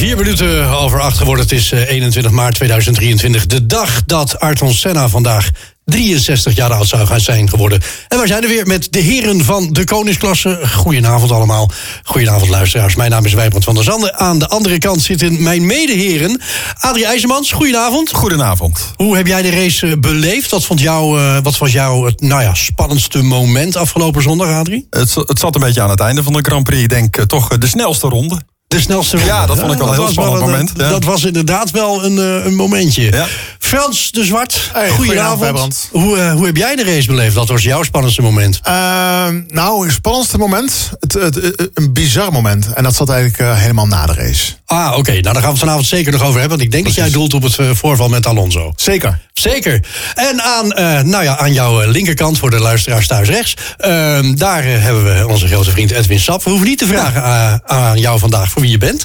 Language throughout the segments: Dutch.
Vier minuten over acht geworden. Het is eh, 21 maart 2023. De dag dat Ayrton Senna vandaag 63 jaar oud zou gaan zijn geworden. En wij zijn er weer met de heren van de koningsklasse. Goedenavond allemaal. Goedenavond luisteraars. Mijn naam is Wijbrand van der Zanden. Aan de andere kant zitten mijn medeheren. Adrie IJzermans, goedenavond. Goedenavond. Hoe heb jij de race eh, beleefd? Wat, vond jou, eh, wat was jouw het, nou ja, spannendste moment afgelopen zondag, Adrie? Het, het zat een beetje aan het einde van de Grand Prix. Ik denk eh, toch eh, de snelste ronde. De snelste ronde. Ja, dat vond ik wel een heel was spannend moment, ja. Dat was inderdaad wel een, eh, een momentje. Ja. Frans de Zwart, Hey, goedenavond. Hoe, eh, hoe heb jij de race beleefd? Wat was jouw spannendste moment? Ehm, nou, het spannendste moment, het, het, het- een bizar moment. En dat zat eigenlijk eh, helemaal na de race. Ah, oké. Nou, daar gaan we het vanavond zeker nog over hebben. Want ik denk dat jij doelt op het eh, voorval met Alonso. Zeker. Zeker. En aan, eh, nou ja, aan jouw eh, linkerkant, voor de luisteraars thuis rechts... ehm, daar eh, hebben we onze grote vriend Edwin Sap. We hoeven niet te vragen eh, aan jou vandaag voor wie je bent.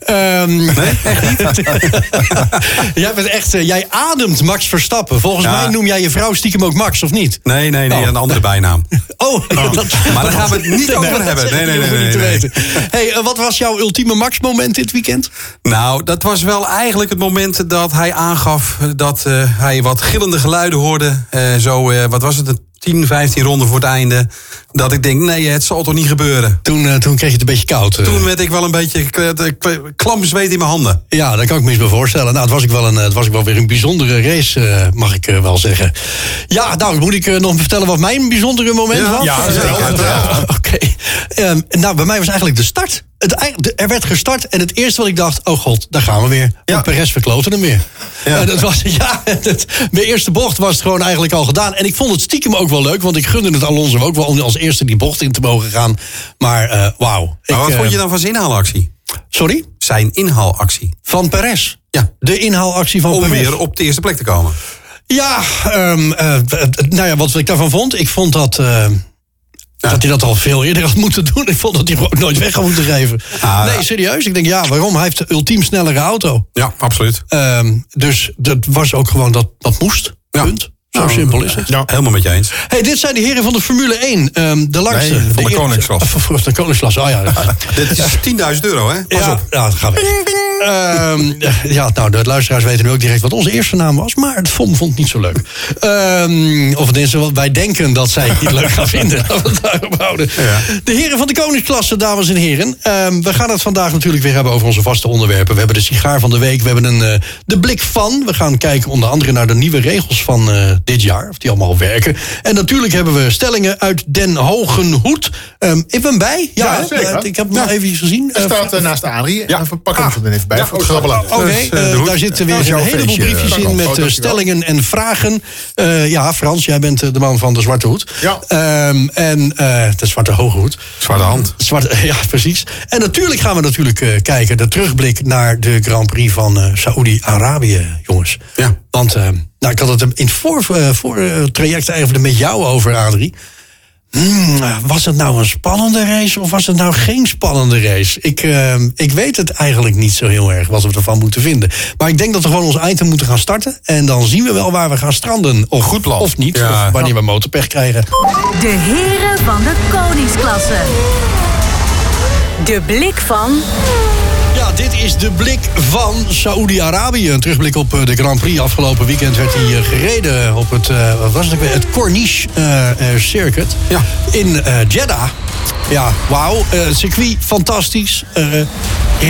Ehm, nee, echt niet. jij, bent echt, eh, jij ademt Max Verstappen. Volgens Ja. mij noem jij je vrouw stiekem ook Max, of niet? Nee, nee, nee, Oh. een andere bijnaam. Oh, dat- Maar daar gaan we het niet Nee, over hebben. Nee, nee, nee. Hey, eh, wat was jouw ultieme Max-moment dit weekend? Nou, dat was wel eigenlijk het moment dat hij aangaf dat eh, hij wat gillende geluiden hoorde. Zo, wat was het, een 10, 15 ronden voor het einde. Dat ik denk, nee, het zal toch niet gebeuren. Toen, eh, toen kreeg je het een beetje koud. eh. Toen werd ik wel een beetje k- k- klam zweet in mijn handen. Ja, dat kan ik me eens bij voorstellen. Nou, het was, ik wel een, eh, het was ik wel weer een bijzondere race, eh, mag ik eh, wel zeggen. Ja, nou, moet ik eh, nog vertellen wat mijn bijzondere moment Ja, was? ja, Eh, zeker, eh, uiteraard. Oké. Ehm, nou, bij mij was eigenlijk de start. Het, er werd gestart en het eerste wat ik dacht... oh god, daar gaan we weer. Ja. Want Perez verkloten hem weer. Ja. En dat was, ja, het, mijn eerste bocht was het gewoon eigenlijk al gedaan. En ik vond het stiekem ook wel leuk... want ik gunde het Alonso ook wel om als eerste die bocht in te mogen gaan. Maar eh, wauw. Maar wat eh, vond je dan van zijn inhaalactie? Sorry? Zijn inhaalactie. Van Perez. Ja. De inhaalactie van Om Perez. weer op de eerste plek te komen. Ja, ehm, eh, nou ja, wat ik daarvan vond, ik vond dat, eh, dat hij dat al veel eerder had moeten doen. Ik vond dat hij gewoon nooit weg had moeten geven. Ah, nee, ja. serieus. Ik denk, ja, waarom? Hij heeft de ultiem snellere auto. Ja, absoluut. Ehm, dus dat was ook gewoon, dat, dat moest. Ja. Punt. Zo Nou, simpel is het. Ja. Helemaal met je eens. Hey, dit zijn de heren van de Formule 1. ehm, de langste. Nee, van de koningsklasse. Of, of de koningsklasse, oh ja. Dit is 10.000 euro, hè? Pas ja, op. Ja, dat gaat weg. Ehm, ja, nou, de luisteraars weten nu ook direct wat onze eerste naam was. Maar het FOM vond het niet zo leuk. Ehm, of tenminste, wat wij denken dat zij het niet leuk gaan vinden. Laten we het daarop houden. De heren van de koningsklasse, dames en heren. Ehm, we gaan het vandaag natuurlijk weer hebben over onze vaste onderwerpen. We hebben de sigaar van de week. We hebben een, eh, de blik van. We gaan kijken onder andere naar de nieuwe regels van eh, dit jaar. Of die allemaal werken. En natuurlijk hebben we stellingen uit Den Hogen Hoed. Ehm, ik ben bij. Ja, zeker. Eh, ik heb hem Ja. nog even gezien. Hij Eh, staat eh, naast Adrie. Ja. En we pakken hem er even bij voor het grabbelen. Oké, Dus, eh, eh, daar zitten weer een heleboel feestje, briefjes in met Oh, eh, stellingen en vragen. Eh, ja, Frans, jij bent eh, de man van de zwarte hoed. Ja. Ehm, en eh, de zwarte hoge hoed. Zwarte hand. Zwarte, ja, precies. En natuurlijk gaan we natuurlijk eh, kijken, de terugblik naar de Grand Prix van eh Saoedi-Arabië, jongens. Ja. Want eh, nou, ik had het in het voor, eh, voor traject even met jou over, Adrie. Hmm, was het nou een spannende race of was het nou geen spannende race? Ik, eh, ik weet het eigenlijk niet zo heel erg wat we ervan moeten vinden. Maar ik denk dat we gewoon ons item moeten gaan starten. En dan zien we wel waar we gaan stranden. Of, Goed plan. Of niet, Ja. of wanneer we motorpech krijgen. De heren van de koningsklasse. De blik van Ja, dit is de blik van Saoedi-Arabië. Een terugblik op eh, de Grand Prix. Afgelopen weekend werd hij eh, gereden op het, eh, wat was het, weer? het Corniche Circuit Ja. in Jeddah. ja, wauw. Circuit, fantastisch.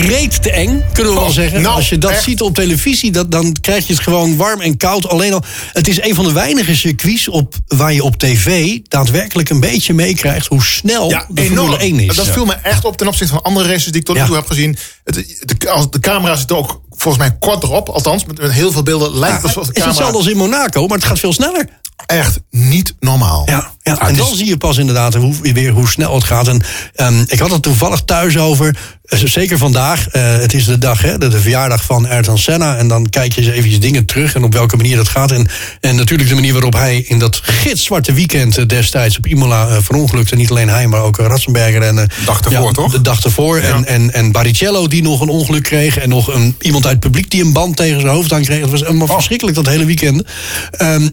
Reet te eng, kunnen we wel Oh, zeggen. nou, Als je dat echt. ziet op televisie, dat, dan krijg je het gewoon warm en koud. Alleen al, het is een van de weinige circuits op, waar je op tv daadwerkelijk een beetje meekrijgt hoe snel Ja, de Formule 1 is. Dat viel me echt op ten opzichte van andere races die ik tot nu Ja. toe heb gezien. Het, de, als de camera zit ook volgens mij kort erop. Althans, met, met heel veel beelden lijkt het Ja, het de is camera... hetzelfde als in Monaco, maar het gaat veel sneller. Echt niet normaal. Ja, ja. het en dan zie je pas inderdaad hoe, weer hoe snel het gaat. En ehm, ik had het toevallig thuis over. eh, Zeker vandaag. eh, het is de dag, hè, de, de verjaardag van Ayrton Senna. En dan kijk je eens eventjes dingen terug en op welke manier dat gaat. En, en natuurlijk de manier waarop hij in dat gitzwarte weekend eh, destijds op Imola verongelukte. Niet alleen hij, maar ook Ratzenberger. En, eh, Dag ervoor, toch? De dag ervoor. En, en, en Baricello die nog een ongeluk kreeg. En nog een, iemand uit het publiek die een band tegen zijn hoofd aan kreeg. Het was helemaal verschrikkelijk dat hele weekend. Ehm,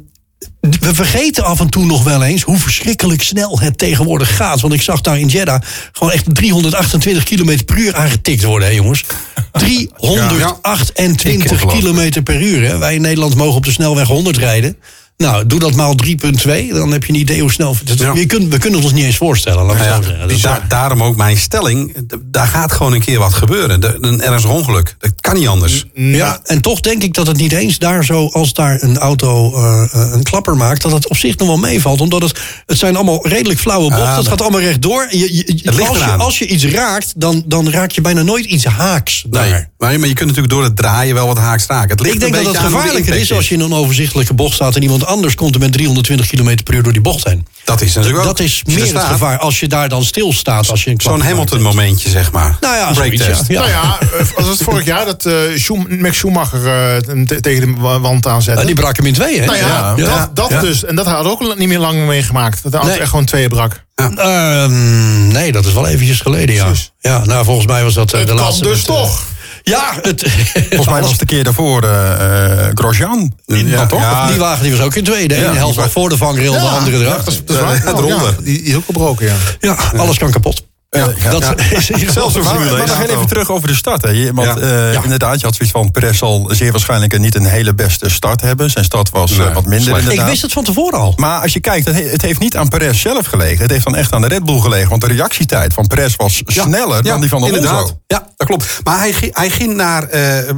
we vergeten af en toe nog wel eens hoe verschrikkelijk snel het tegenwoordig gaat. Want ik zag daar in Jeddah gewoon echt 328 km per uur aangetikt worden, hè jongens. 328 km per uur. Hè. Wij in Nederland mogen op de snelweg 100 rijden. Nou, doe dat maal 3,2. Dan heb je een idee hoe snel... dat- Ja. je kunt, we kunnen het ons niet eens voorstellen, laat Nou ja. Dat da- daarom ook mijn stelling. Daar gaat gewoon een keer wat gebeuren. De- Een ergens een ongeluk. Dat kan niet anders. Ja, en toch denk ik dat het niet eens daar zo, als daar een auto eh, eh, een klapper maakt, dat het op zich nog wel meevalt. Omdat het, het zijn allemaal redelijk flauwe bochten. Ah, het gaat allemaal rechtdoor. Je, je, als, je, eraan. als je iets raakt, dan, dan raak je bijna nooit iets haaks daar. Nee. Maar, maar je kunt natuurlijk door het draaien wel wat haaks raken. Het ligt Ik denk een dat het de gevaarlijker is als je in een overzichtelijke bocht staat en iemand anders komt er met 320 km per uur door die bocht heen. Dat is natuurlijk ook. Dat is er meer het staat, gevaar als je daar dan stilstaat. Als je Zo'n klapper maakt. Hamilton-momentje, zeg maar. Nou ja, Breaktest. zoiets, ja. Nou ja, eh, als het vorig jaar dat eh Schum- Max Schumacher eh, te- tegen de wa- wand aanzette. Ja, die brak hem in tweeën. hè? nou ja, Ja. dat, dat Ja. dus. En dat had ook niet meer lang meegemaakt. Dat de auto Nee. echt gewoon tweeën brak. Ehm, nee, dat is wel eventjes geleden, ja. Precies. Ja, nou, volgens mij was dat Het de kan laatste. dus met, toch. Ja, het, Volgens mij was het de keer daarvoor eh, Grosjean. Ja, toch? ja. die wagen die was ook in twee. De ene die helft was- voor de vangrail, de andere ja, erachter. dat is, waar. Het ja, die is ook gebroken, ja. Ja, alles kan kapot. Ja, dat ja. is in Zelfs een Maar, Formule maar 1 nog even terug over de start. Hè. Want Ja. eh, inderdaad, je had zoiets van... Perez zal zeer waarschijnlijk niet een hele beste start hebben. Zijn start was eh, wat minder slecht. inderdaad. Ik wist het van tevoren al. Maar als je kijkt, het he- het heeft niet aan Perez zelf gelegen. Het heeft dan echt aan de Red Bull gelegen. Want de reactietijd van Perez was sneller dan die van Alonso. inderdaad. Ja, dat klopt. Maar hij, ging- hij ging naar... eh,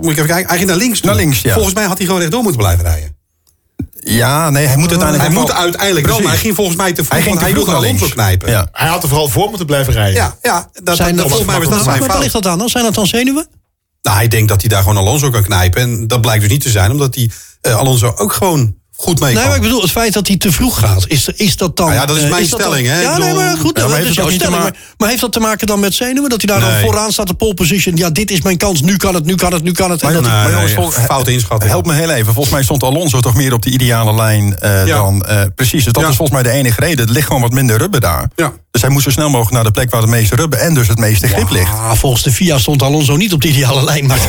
moet ik even kijken? Hij ging naar links toe. Naar links, ja. Volgens mij had hij gewoon rechtdoor moeten blijven rijden. Ja, nee, hij moet uiteindelijk... Hij moet uiteindelijk wel, maar hij ging volgens mij te vroeg. Hij ging te hij vroeg wilde knijpen. Ja. Hij had er vooral voor moeten blijven rijden. Ja, ja dat, Zijn dat, dat, volgens mij was dat zijn waar ligt dat aan dan? Zijn dat dan zenuwen? Nou, hij denkt dat hij daar gewoon Alonso kan knijpen. En dat blijkt dus niet te zijn, omdat hij eh, Alonso ook gewoon goed mee Nee, kan. maar ik bedoel, het feit dat hij te vroeg gaat, is, is dat dan... Nou ja, dat is eh, mijn stelling, hè? Ja, nee, maar goed, Ja, maar dat heeft is het jouw stelling. Maar, maar heeft dat te maken dan met zenuwen? Dat hij daar dan Nee. vooraan staat, de pole position. Ja, dit is mijn kans, nu kan het, nu kan het, nu kan het. En Maar dat dat- hij- maar Nee, jongens, nee, fout inschatting. Help me heel even. Volgens mij stond Alonso toch meer op de ideale lijn eh, Ja. dan... eh, precies, dus dat Ja. is volgens mij de enige reden. Er ligt gewoon wat minder rubber daar. Ja. Dus hij moest zo snel mogelijk naar de plek waar het meeste rubber... en dus het meeste grip ligt. Volgens de FIA stond Alonso niet op de ideale lijn. Maar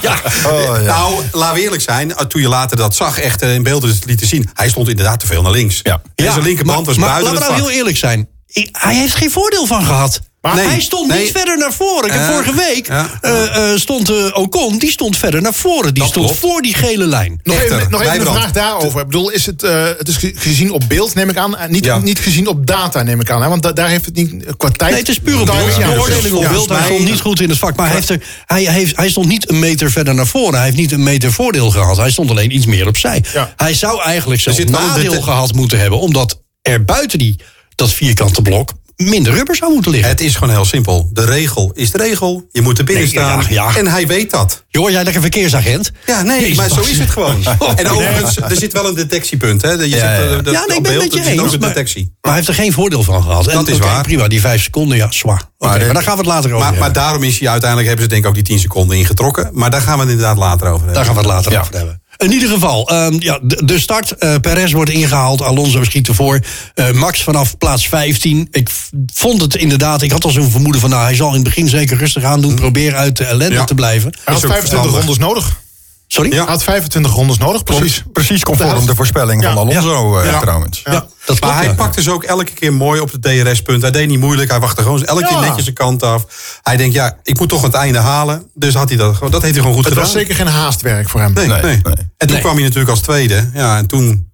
ja, Oh, ja. Nou, laten we eerlijk zijn. uh, Toen je later dat zag, echt eh, in beeld lieten zien. Hij stond inderdaad te veel naar links. Ja. En zijn linkerband maar, was maar buiten laten we nou heel eerlijk zijn. Hij heeft geen voordeel van gehad. Maar- Nee, hij stond nee. niet verder naar voren. Ik heb Eh, vorige week ja. eh, eh, stond eh, Ocon, die stond verder naar voren. Die Dat stond klopt. voor die gele lijn. Nog Echter, even, nog even een vraag daarover. Ik bedoel, is het, eh, het is ge- gezien op beeld, neem ik aan. en Niet, Ja. niet gezien op data, neem ik aan. Hè? Want da- daar heeft het niet qua tijd... Nee, het is puur op beeld. ja, beoordeling op ja, beeld. Hij stond niet goed in het vak. Maar hij, heeft er, hij, heeft, hij stond niet een meter verder naar voren. Hij heeft niet een meter voordeel gehad. Hij stond alleen iets meer opzij. Ja. Hij zou eigenlijk zelfs nadeel gehad moeten hebben. Omdat er buiten die, dat vierkante blok minder rubber zou moeten liggen. Het is gewoon heel simpel. De regel is de regel. Je moet er binnen Nee, staan. ja, ja. En hij weet dat. Joh, jij lekker verkeersagent? Ja, nee, Jezus, maar zo is het gewoon. En overigens, er zit wel een detectiepunt. Hè? Je zit, ja. eh, dat- Ja, nee, ik ben met je ook eens. een Maar, detectie. maar hij heeft er geen voordeel van gehad. En, Dat is waar. Prima, die vijf seconden, ja, zwaar. Oké, Maar, maar, daar gaan we het later over Maar, maar hebben. daarom is hij uiteindelijk, hebben ze denk ik ook die 10 seconden ingetrokken. Maar daar gaan we het inderdaad later over hebben. Daar gaan we het later Ja. over hebben. In ieder geval, ehm, ja, de, de start. eh Perez wordt ingehaald. Alonso schiet ervoor. Eh, Max vanaf plaats 15. Ik vond het inderdaad. Ik had al zo'n vermoeden van. Nou, hij zal in het begin zeker rustig aan doen. Proberen uit de ellende Ja. te blijven. Hij had Is ook 25 verstandig. rondes nodig. Sorry? Ja. Hij had 25 rondes nodig, precies. Precies de conform de voorspelling Ja. van Alonso eh, Ja. trouwens. Ja, dat Maar hij pakte ze ook elke keer mooi op het DRS-punt. Hij deed niet moeilijk. Hij wachtte gewoon elke Ja. keer netjes zijn kant af. Hij denkt, ja, ik moet toch het einde halen. Dus had hij dat, dat heeft hij gewoon goed Het gedaan. was zeker geen haastwerk voor hem. Nee, Nee, nee. nee. En toen Nee. kwam hij natuurlijk als tweede. Ja, en toen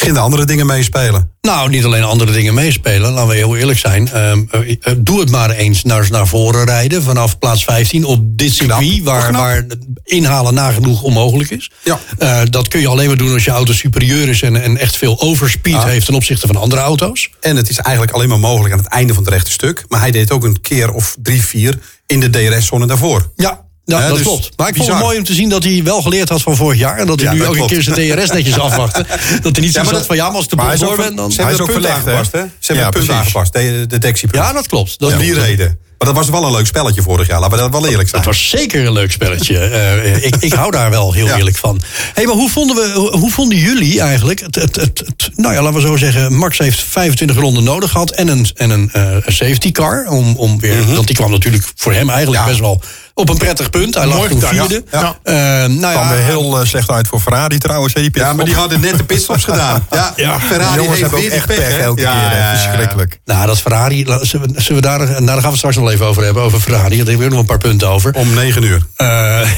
Beginnen andere dingen meespelen. Nou, niet alleen andere dingen meespelen. Laten we heel eerlijk zijn. Ehm, eh, eh, doe het maar eens naar, naar voren rijden. Vanaf plaats 15 op dit circuit. Waar, waar inhalen nagenoeg onmogelijk is. Ja. Eh, dat kun je alleen maar doen als je auto superieur is. En, en echt veel overspeed heeft ten opzichte van andere auto's. En het is eigenlijk alleen maar mogelijk aan het einde van het rechte stuk. Maar hij deed ook een keer of drie, vier in de DRS-zone daarvoor. Ja. Ja, dat dus klopt. Maar ik vond het bizar. mooi om te zien dat hij wel geleerd had van vorig jaar. En dat hij Ja, nu dat klopt. keer zijn DRS netjes afwachtte. Dat hij niet zo maar zat dat- van ja, maar als de maar boel hij is door ook bent, dan... Ze Hij hebben is het ook punt verlegd, hè? aangepast, hè? Ze hebben Ja, het punt precies. aangepast, de, de detectiepunt. Ja, dat klopt. Dat om die reden. Maar dat was wel een leuk spelletje vorig jaar. Laten we dat wel eerlijk zijn. Het was zeker een leuk spelletje. Eh, ik, ik hou daar wel heel Ja. eerlijk van. hey, maar hoe vonden, we, hoe- hoe vonden jullie eigenlijk... Het, het, het, het- nou ja, laten we zo zeggen... Max heeft 25 ronden nodig gehad... en een, en een, eh, safety car. Om, om weer, Want die kwam natuurlijk voor hem eigenlijk best wel... op een prettig punt. Hij lag toen gedaan, ja. vierde. Ja. Eh, nou kwam ja, weer heel eh, slecht uit voor Ferrari trouwens. Die Ja, maar die hadden net de pitstops gedaan. Ja, Ja. Die Ferrari jongens heeft hebben weer echt pech elke Ja, keer. hè. ja, ja. Verschrikkelijk. nou, dat Ferrari... la- Zullen we, zullen we daar, nou, daar gaan we het straks nog even over hebben. Over Ferrari. Daar hebben we ook nog een paar punten over. Om negen uur. Eh,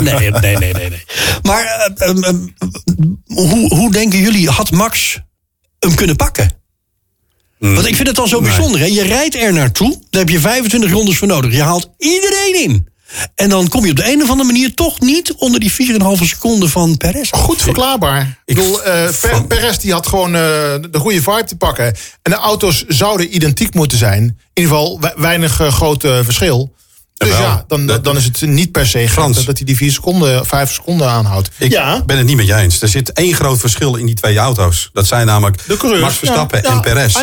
nee, nee, nee, nee, nee. Maar hoe, hoe denken jullie, had Max hem kunnen pakken? Want ik vind het dan zo bijzonder. Hè? Je rijdt er naartoe, daar heb je 25 rondes voor nodig. Je haalt iedereen in. En dan kom je op de een of andere manier toch niet onder die 4,5 seconden van Perez. Goed verklaarbaar. Ik bedoel, eh, Per- Perez die had gewoon eh, de goede vibe te pakken. En de auto's zouden identiek moeten zijn. In ieder geval we- weinig eh, groot verschil. Dus Jawel. ja, dan, Dat- dan is het niet per se Frans. dat, dat hij die vier seconden, vijf seconden aanhoudt. Ik ja, ben het niet met je eens. Er zit één groot verschil in die twee auto's. Dat zijn namelijk De coureurs, Max Verstappen ja. en Ja, Perez.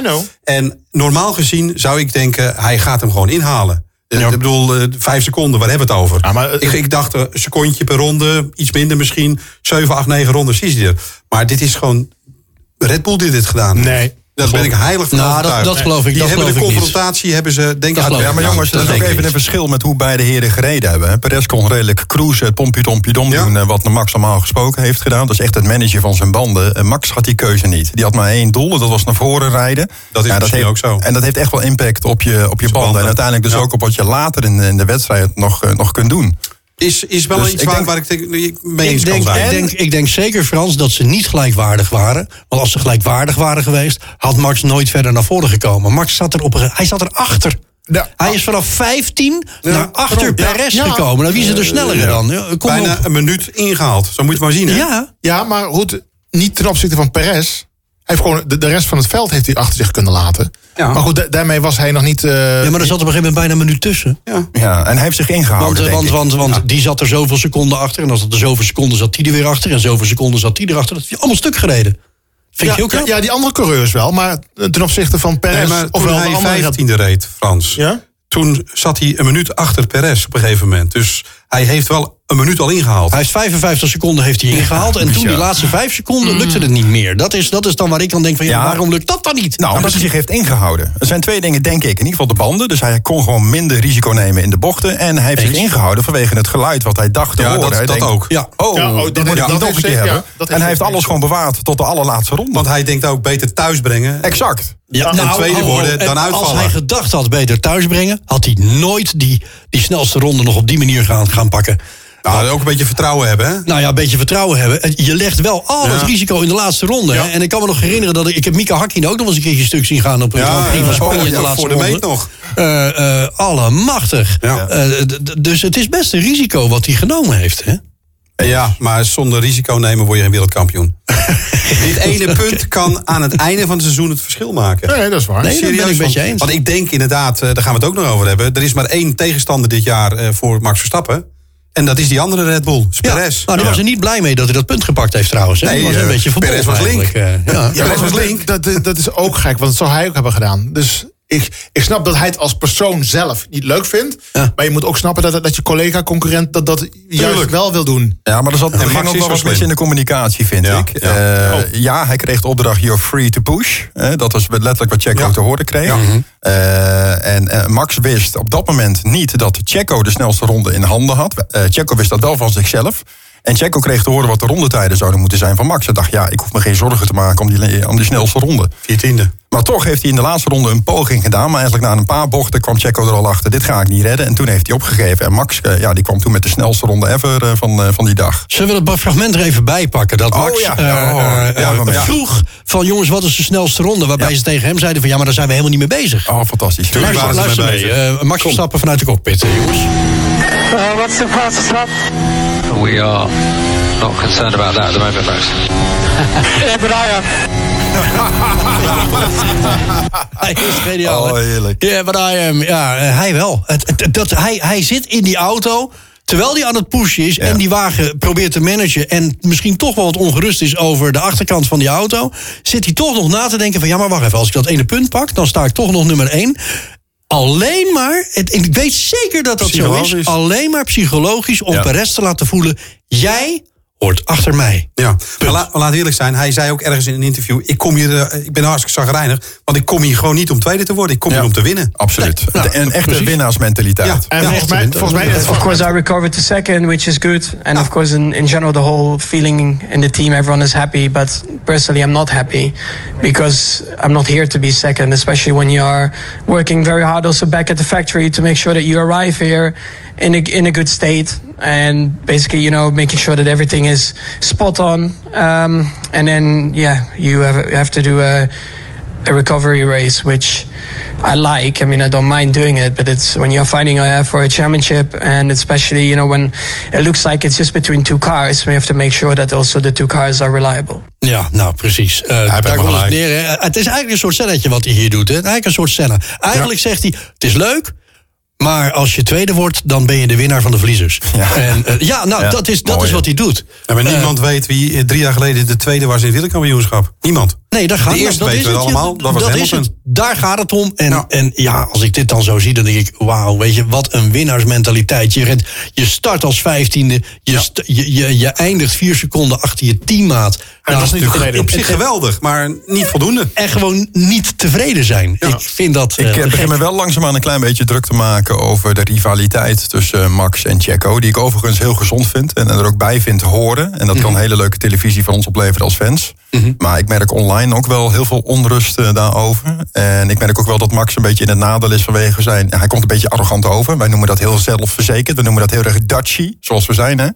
En normaal gezien zou ik denken, hij gaat hem gewoon inhalen. Ik bedoel, eh, vijf seconden, waar hebben we het over? Ja, maar, eh, ik, ik dacht een secondje per ronde, iets minder misschien. 7, 8, 9 rondes is hij er. Maar dit is gewoon Red Bull die dit gedaan heeft. Nee. Daar ben ik heilig van Nou, dat- overtuigd. dat geloof ik- Die dat hebben de niet. confrontatie, hebben ze denk ik... Ja, maar jongens, dat is ook even een verschil met hoe beide heren gereden hebben. hè. Perez kon redelijk cruisen, het pompje dompje dom Ja. doen... eh, wat Max normaal gesproken heeft gedaan. Dat is echt het managen van zijn banden. En Max had die keuze niet. Die had maar één doel, dat was naar voren rijden. Dat is misschien heeft, ook zo. En dat heeft echt wel impact op je, op je banden. banden. En uiteindelijk dus Ja. ook op wat je later in, in de wedstrijd nog, eh, nog kunt doen. Is, is wel Dus iets ik waar, denk- waar ik denk, ik mee eens Ik kan denk, zijn. ik, denk, ik denk zeker, Frans, dat ze niet gelijkwaardig waren. Want als ze gelijkwaardig waren geweest, had Max nooit verder naar voren gekomen. Max zat er op een, hij zat erachter. Ja. Hij is vanaf 15 naar achter. Ja, Perez ja. gekomen. Nou, wie is er sneller dan? Ja, kom Bijna op. een minuut ingehaald. Zo moet je het maar zien, hè? Ja, Ja, maar goed, niet ten opzichte van Perez. Heeft gewoon de, de rest van het veld heeft hij achter zich kunnen laten. Ja. Maar goed, da- daarmee was hij nog niet. eh, ja, maar er zat op een gegeven moment bijna een minuut tussen. Ja, en hij heeft zich ingehouden, Want, eh, denk want, ik. want, want die zat er zoveel seconden achter. En als het er zoveel seconden zat, die er weer achter. En zoveel seconden zat die erachter. Dat is allemaal stuk gereden. Vind ja, je ook ja, ja, die andere coureurs wel. Maar ten opzichte van Perez. Nee, ofwel de hij andere. 15e reed, Frans. Ja? Toen zat hij een minuut achter Perez op een gegeven moment. Dus hij heeft wel een minuut al ingehaald. Hij heeft 55 seconden heeft hij ingehaald. En toen die laatste vijf seconden lukte het niet meer. Dat is, dat is dan waar ik dan denk van ja, Ja. waarom lukt dat dan niet? Nou, omdat hij zich heeft ingehouden. Er zijn twee dingen, denk ik. In ieder geval de banden. Dus hij kon gewoon minder risico nemen in de bochten. En hij heeft zich ingehouden vanwege het geluid wat hij dacht te Ja, horen. dat- Hij dat denkt, ook. Ja. Oh, Ja, oh, dat moet ik niet nog een keer hebben. en hij heeft alles gewoon bewaard tot de allerlaatste ronde. Want hij denkt ook beter thuisbrengen. exact. Ja, En tweede worden, en dan Als hij gedacht had beter thuisbrengen, had hij nooit die, die snelste ronde nog op die manier gaan, gaan pakken. Nou, ook een beetje vertrouwen hebben, hè? Nou ja, een beetje vertrouwen hebben. En Je legt wel al het Ja. risico in de laatste ronde. Ja. En ik kan me nog herinneren dat ik, ik heb Mika Hakkinen ook nog eens een keertje stuk zien gaan op een Ja, van Spanje oh, in de laatste voor de ronde. meet nog. Eh, eh, allemachtig. Ja. Eh, dus het is best een risico wat hij genomen heeft. Hè? Ja, maar zonder risico nemen word je geen wereldkampioen. Dit ene punt kan aan het einde van het seizoen het verschil maken. Nee, dat is waar. Nee, dat ben ik met je eens. want ik denk inderdaad, eh, daar gaan we het ook nog over hebben. Er is maar één tegenstander dit jaar eh, voor Max Verstappen. En dat is die andere Red Bull, Ja. Perez. Nou, daar was hij niet blij mee dat hij dat punt gepakt heeft trouwens. Hè? Nee, was een eh, beetje Perez was link. eigenlijk, ja. Ja, Perez was link. Dat, dat is ook gek, want dat zou hij ook hebben gedaan. Dus ik, ik snap dat hij het als persoon zelf niet leuk vindt. Ja. Maar je moet ook snappen dat, dat je collega-concurrent dat, dat juist wel wil doen. Ja, maar er zat er ging ook is wel wat mis in de communicatie, vind Ja, ik. ja. Eh, Oh. ja, hij kreeg de opdracht You're free to push. Eh, dat was letterlijk wat Checo Ja. te horen kreeg. Ja. Eh, en Max wist op dat moment niet dat Checo de snelste ronde in handen had. Eh, Checo wist dat wel van zichzelf. En Checo kreeg te horen wat de rondetijden zouden moeten zijn van Max. Hij dacht, ja, ik hoef me geen zorgen te maken om die, om die snelste ronde. Viertiende. Maar toch heeft hij in de laatste ronde een poging gedaan. Maar eigenlijk na een paar bochten kwam Checo er al achter. Dit ga ik niet redden. En toen heeft hij opgegeven. En Max eh, ja, die kwam toen met de snelste ronde ever eh, van, eh, van die dag. Zullen we dat fragment er even bij pakken? Dat Oh, Max ja. eh, Ja, oh, eh, ja, eh, maar ja. vroeg van jongens, wat is de snelste ronde? Waarbij ze tegen hem zeiden van ja, maar daar zijn we helemaal niet mee bezig. Oh, fantastisch. Luister, ze luister mee mee. Eh, Max Verstappen vanuit de cockpit, eh, jongens. Uh, what's the fastest lap? We are not concerned about that at the moment, Max. Yeah, but I am. Hij is geniaal. Oh, heerlijk. Ja, but I am. Ja, eh, hij wel. Het, het- dat, hij, hij zit in die auto. Terwijl hij aan het pushen is en die wagen probeert te managen... en misschien toch wel wat ongerust is over de achterkant van die auto... zit hij toch nog na te denken van... ja, maar wacht even, als ik dat ene punt pak... dan sta ik toch nog nummer één. Alleen maar, het- ik weet zeker dat dat zo is... Alleen maar psychologisch om Ja. Perez te laten voelen... jij hoort achter mij. Ja, maar la, laat eerlijk zijn. Hij zei ook ergens in een interview... ik, kom hier, eh, ik ben hartstikke zagrijnig... want ik kom hier gewoon niet om tweede te worden. Ik kom Ja. hier om te winnen. Absoluut. Nee, nou, een echte precies. winnaarsmentaliteit. Ja. En Ja, volgens, mij, echt, volgens mij is het Of course, I recovered to second, which is good. And of course, in, in general, the whole feeling in the team, everyone is happy. But personally, I'm not happy because I'm not here to be second, especially when you are working very hard also back at the factory to make sure that you arrive here in a, in a good state. And basically, you know, making sure that everything is spot on. Um, and then, yeah, you have, have to do a, a recovery race, which I like. I mean, I don't mind doing it, but it's when you're fighting uh, for a championship, and especially you know when it looks like it's just between two cars, we have to make sure that also the two cars are reliable. Ja, nou precies. Eh, heeft daar helemaal komt het gelijk. neer. hè. Het is eigenlijk een soort celletje wat hij hier doet. Hè. Eigenlijk een soort scène. Eigenlijk zegt hij, het is leuk... Maar als je tweede wordt, dan ben je de winnaar van de verliezers. Ja. En, eh, ja nou, Ja, dat, is, dat mooi, is wat hij doet. Ja, maar niemand weet wie eh, drie jaar geleden de tweede was in het wereldkampioenschap. Niemand. Nee, daar gaat De eerste dat weten is we het. allemaal, dat was is Hamilton. het. Daar gaat het om. En Ja. en ja, als ik dit dan zo zie, dan denk ik... wauw, weet je, wat een winnaarsmentaliteit. Je, rent, je start als vijftiende. Je, st- je, je, je eindigt vier seconden achter je teammaat. En dat is niet en- tevreden. en- Op zich en- geweldig, maar niet voldoende. En gewoon niet tevreden zijn. Ik vind dat... Ik eh, eh, begin me wel langzaamaan een klein beetje druk te maken over de rivaliteit tussen Max en Checo. Die ik overigens heel gezond vind en er ook bij vind horen. En dat kan hele leuke televisie voor ons opleveren als fans. Maar ik merk online ook wel heel veel onrust eh, daarover. En ik merk ook wel dat Max een beetje in het nadeel is vanwege zijn. Hij komt een beetje arrogant over. Wij noemen dat heel zelfverzekerd. We noemen dat heel erg Dutchy, zoals we zijn. Hè?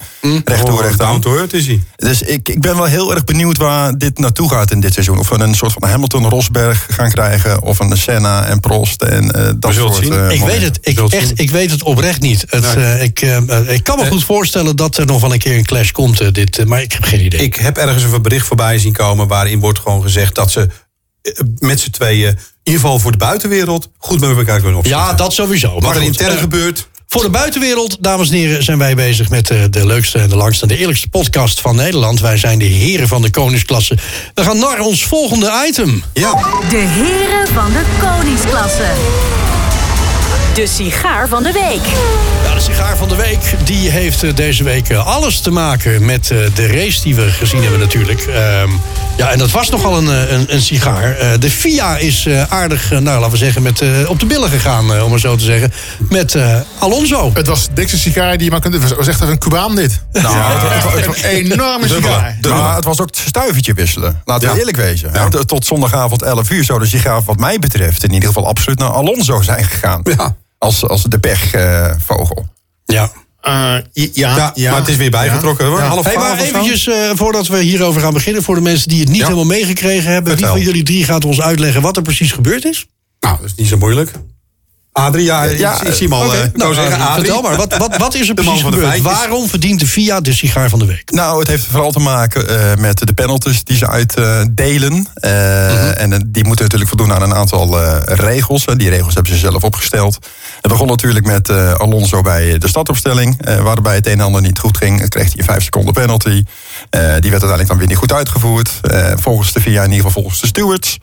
Recht toe, recht aan. earth is hij. Dus ik, ik ben wel heel erg benieuwd waar dit naartoe gaat in dit seizoen. Of we een soort van Hamilton-Rosberg gaan krijgen. Of een Senna en Prost en eh, dat soort zien. eh, Ik weet, het, ik, zien. echt, ik weet het oprecht niet. Het, Nee. eh, ik, ik kan me goed voorstellen dat er nog wel een keer een clash komt. dit, maar ik heb geen idee. Ik heb ergens een bericht voorbij zien komen waarin wordt gewoon gezegd dat ze eh, met z'n tweeën, in ieder geval voor de buitenwereld, goed met elkaar kunnen opschieten. ja, dat sowieso. Maar Wat er goed, intern eh, gebeurt, Voor de buitenwereld, dames en heren, zijn wij bezig met eh, de leukste en de langste en de eerlijkste podcast van Nederland. Wij zijn de heren van de koningsklasse. We gaan naar ons volgende item. ja. De heren van de koningsklasse. De sigaar van de week. Ja, de sigaar van de week die heeft deze week alles te maken met eh, de race die we gezien hebben natuurlijk. Ehm, ja, en dat was nogal een, eh, een, een sigaar. Eh, de FIA is eh, aardig, nou laten we zeggen, met, eh, op de billen gegaan, eh, om maar zo te zeggen. Met eh, Alonso. Het was de dikste sigaar die je maar kunt... Het was echt een Cubaan dit. Nou, het was- het was- Een enorme sigaar. Maar het was ook het stuivertje wisselen. Laten we Ja. eerlijk wezen. Tot- Tot zondagavond 11 uur zou de sigaar wat mij betreft... in ieder geval absoluut naar Alonso zijn gegaan. Ja. Als, als de pechvogel. Ja. Eh, ja, Ja, ja, maar het is weer bijgetrokken. hoor. Ja. Half Hey, twaalf maar eventjes, eh, voordat we hierover gaan beginnen... voor de mensen die het niet Ja. helemaal meegekregen hebben... Vertel. wie van jullie drie gaat ons uitleggen wat er precies gebeurd is? Nou, dat is niet zo moeilijk. Adrie, ja, Ja, ik, ik zie hem al. Oké, eh, nou, zeggen, Adrie, vertel maar, wat, wat, wat is er De man precies van de gebeurd? Waarom verdient de FIA de sigaar van de week? Nou, het heeft vooral te maken eh, met de penalties die ze uitdelen. Eh, En eh, die moeten natuurlijk voldoen aan een aantal regels. En die regels hebben ze zelf opgesteld. Het begon natuurlijk met Alonso bij de startopstelling. waarbij het een en ander niet goed ging. Dan kreeg hij een vijf seconden penalty. Die werd uiteindelijk dan weer niet goed uitgevoerd. Volgens de VIA, in ieder geval volgens de stewards.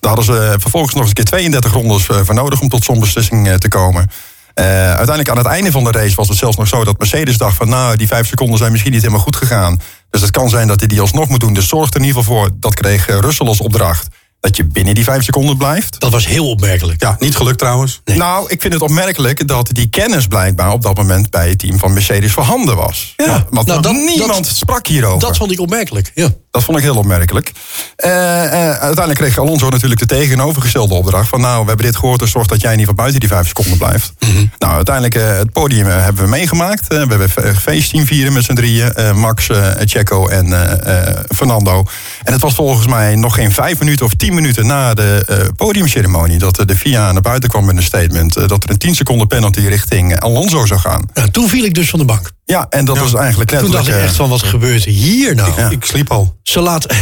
Daar hadden ze vervolgens nog eens een keer 32 rondes eh, voor nodig om tot zo'n beslissing eh, te komen. Eh, uiteindelijk aan het einde van de race was het zelfs nog zo dat Mercedes dacht van nou, die vijf seconden zijn misschien niet helemaal goed gegaan. Dus het kan zijn dat hij die alsnog moet doen. Dus zorg er in ieder geval voor, dat kreeg eh, Russell als opdracht. Dat je binnen die vijf seconden blijft. Dat was heel opmerkelijk. Ja, niet gelukt trouwens. Nou, ik vind het opmerkelijk dat die kennis blijkbaar op dat moment bij het team van Mercedes voorhanden was. Ja, want nou, dat- niemand dat- sprak hierover. Dat vond ik opmerkelijk. Ja. Dat vond ik heel opmerkelijk. Eh, eh, uiteindelijk kreeg Alonso natuurlijk de tegenovergestelde opdracht. Van nou, we hebben dit gehoord, dus zorg dat jij ieder geval buiten die vijf seconden blijft. Mhm. Nou, uiteindelijk eh, het podium hebben we meegemaakt. We hebben fe- feestteam vieren met z'n drieën. Max, Checo en Fernando. En het was volgens mij nog geen vijf minuten of tien minuten na de eh, podiumceremonie... dat eh, de FIA naar buiten kwam met een statement... eh, dat er een 10 seconden penalty richting Alonso zou gaan. Toen viel ik dus van de bank. Ja, en dat was eigenlijk Toen letterlijk... dacht ik echt van, wat gebeurt hier nou? Ja. Ik sliep al. Ze, laten,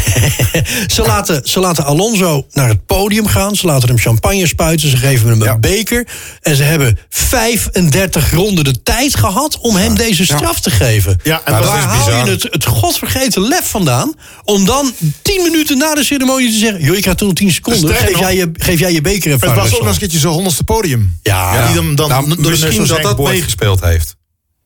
ze, laten, ze laten Alonso naar het podium gaan. Ze laten hem champagne spuiten. Ze geven hem een Ja. beker. En ze hebben 35 ronden de tijd gehad om hem deze straf te geven. Ja, en maar dat waar is haal bizar. je het, het godvergeten lef vandaan... om dan 10 minuten na de ceremonie te zeggen... joh, ik krijg toen 10 seconden. Sterker Geef jij, je, geef jij je beker even Het was ook nog een keertje zo'n honderdste podium. Ja, Die dan, dan Nou, door misschien dat dat meegespeeld heeft.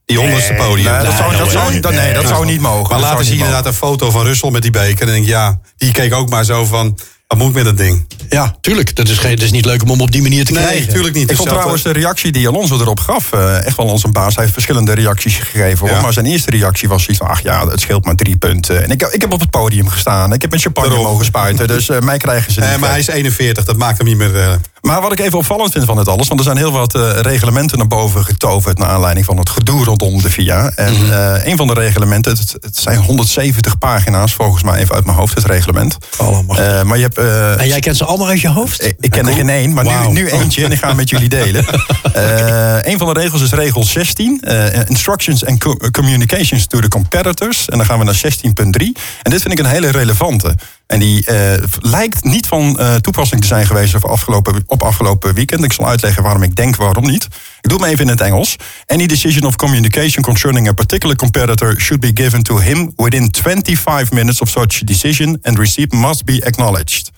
Die honderdste podium. Nee, dat zou, dat zou, dat, nee, dat zou niet mogen. Maar later zou zie je niet inderdaad een foto van Russell met die beker. En dan denk ik, ja, die keek ook maar zo van, wat moet ik met dat ding? ja, tuurlijk. Dat is, geen, het is niet leuk om hem op die manier te Nee, krijgen. natuurlijk niet. Ik vond dat, trouwens de reactie die Alonso erop gaf, eh, echt wel onze baas. Hij heeft verschillende reacties gegeven. Hoor. Maar zijn eerste reactie was zoiets van, ach ja, het scheelt maar drie punten. En ik, ik heb op het podium gestaan. Ik heb een champagne Daarom. mogen spuiten. Dus eh, mij krijgen ze niet. Eh, maar hij is 41, dat maakt hem niet meer... Maar wat ik even opvallend vind van dit alles... want er zijn heel wat eh, reglementen naar boven getoverd... naar aanleiding van het gedoe rondom de VIA. En Mhm. eh, een van de reglementen, het, het zijn 170 pagina's... volgens mij even uit mijn hoofd, het reglement. Allemaal. Eh, maar je hebt... En jij kent ze allemaal uit je hoofd? ik- ik ken er geen één, maar nu, nu eentje en ik ga hem met jullie delen. Een van de regels is regel 16. eh, instructions and co- communications to the competitors. En dan gaan we naar 16.3. En dit vind ik een hele relevante. En die eh, lijkt niet van eh, toepassing te zijn geweest op afgelopen, op afgelopen weekend. Ik zal uitleggen waarom ik denk waarom niet. Ik doe maar even in het Engels. Any decision of communication concerning a particular competitor should be given to him within 25 minutes of such decision and receipt must be acknowledged.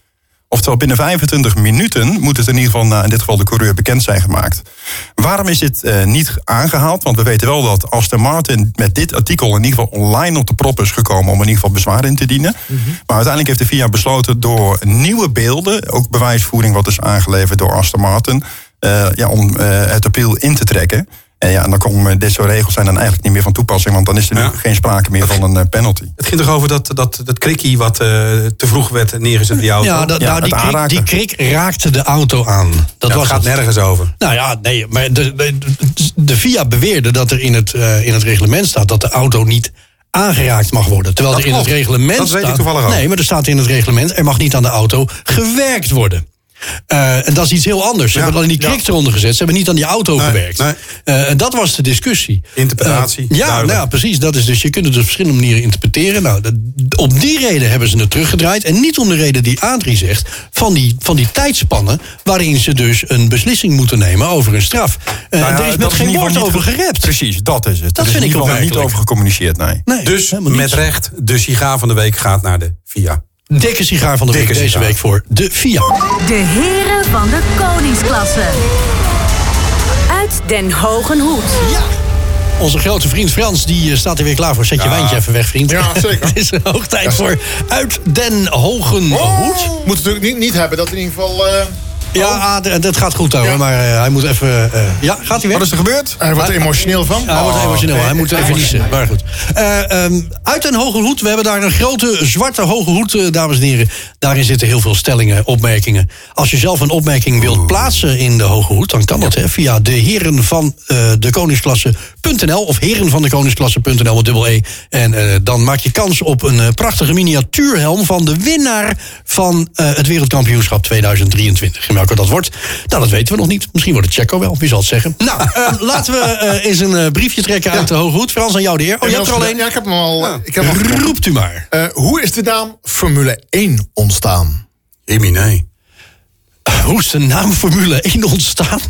Oftewel, binnen 25 minuten moet het in ieder geval, nou, in dit geval de coureur, bekend zijn gemaakt. Waarom is dit eh, niet aangehaald? Want we weten wel dat Aston Martin met dit artikel in ieder geval online op de prop is gekomen om in ieder geval bezwaar in te dienen. Maar uiteindelijk heeft de FIA besloten door nieuwe beelden, ook bewijsvoering wat is aangeleverd door Aston Martin, eh, ja, om eh, het appeal in te trekken. En ja, en dan komen dit soort regels zijn dan eigenlijk niet meer van toepassing, want dan is er nu Ja. geen sprake meer van een eh, penalty. het ging toch over dat, dat, dat krikkie wat eh, te vroeg werd neergezet in die auto? Ja, dat, Ja, nou, die, krik, die krik raakte de auto aan. Dat Ja, het was gaat het. nergens over. Nou ja, nee, maar de, de, de VIA beweerde dat er in het, eh, in het reglement staat dat de auto niet aangeraakt mag worden. Terwijl Dat er in het reglement Dat weet ik staat. toevallig ook. Nee, maar er staat in het reglement: er mag niet aan de auto gewerkt worden. Eh, en dat is iets heel anders. Ze Ja, hebben alleen die krik eronder gezet. Ze hebben niet aan die auto Nee, gewerkt. nee. Eh, en dat was de discussie. Interpretatie, Eh, ja, nou precies. Dat is dus, je kunt het op verschillende manieren interpreteren. Nou, dat- op die reden hebben ze het teruggedraaid. En niet om de reden die Adrie zegt. Van die, van die tijdspannen. waarin ze dus een beslissing moeten nemen over een straf. Nou ja, er is met in geen woord over gerept. Precies, dat is het. Dat er vind in ik geval niet over gecommuniceerd, nee. Nee, Dus met recht, de sigaar van de week gaat naar de VIA. Dikke sigaar van de Dikke week deze sigaar. week voor de VIA. De heren van de koningsklasse. Uit Den Hogen Hoed. Onze grote vriend Frans die eh, staat er weer klaar voor. Zet je wijntje even weg, vriend. Ja, zeker. Het is hoog tijd voor Uit Den Hogen Hoed. Moet het natuurlijk niet, niet hebben dat in ieder geval... eh, Ja, ah, d- dat gaat goed hoor. Ja. Maar eh, hij moet even... eh, ja, gaat hij weg? Wat is er gebeurd? hij wordt er emotioneel van. Hij wordt Oh, emotioneel. nee, hij moet even niezen. Maar goed. Eh, ehm, uit een hoge hoed. We hebben daar een grote zwarte hoge hoed, eh, dames en heren. Daarin zitten heel veel stellingen, opmerkingen. Als je zelf een opmerking wilt plaatsen in de hoge hoed... dan kan dat hè, via de heren van eh, de koningsklasse.nl... of heren van de koningsklasse.nl met dubbel E. En eh, dan maak je kans op een eh, prachtige miniatuurhelm... van de winnaar van eh, het wereldkampioenschap 2023. Welke dat wordt, nou, dat weten we nog niet. Misschien wordt het Checo wel, wie zal het zeggen. Nou, eh, laten we eh, eens een eh, briefje trekken uit de hoge hoed. Frans, aan jou de eer. Oh, je hebt er al één. Ja, ik heb hem al. Ik heb hem al Roept u maar. Eh, hoe is de naam Formule 1 ontstaan? Nee. Hoe is de naam Formule 1 ontstaan?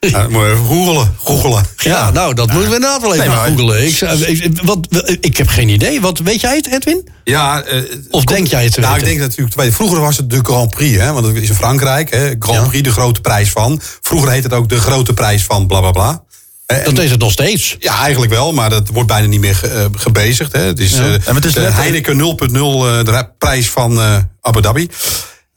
Ja, moet even googelen. googelen. Ja, nou, dat moeten we inderdaad wel even Nee, maar- googelen. Ik, wat, ik heb geen idee. Wat, weet jij het, Edwin? Ja, eh, Of denk jij het te Nou, ik denk natuurlijk, vroeger was het de Grand Prix, hè, want het is in Frankrijk. Hè, Grand Ja. Prix, de grote prijs van. Vroeger heette het ook de grote prijs van bla bla bla. Eh, en- Dat is het nog steeds. ja, eigenlijk wel, maar dat wordt bijna niet meer ge- eh, gebezigd. Hè. Het is, Ja. eh, En het is de Heineken 0.0, eh, de prijs van eh, Abu Dhabi.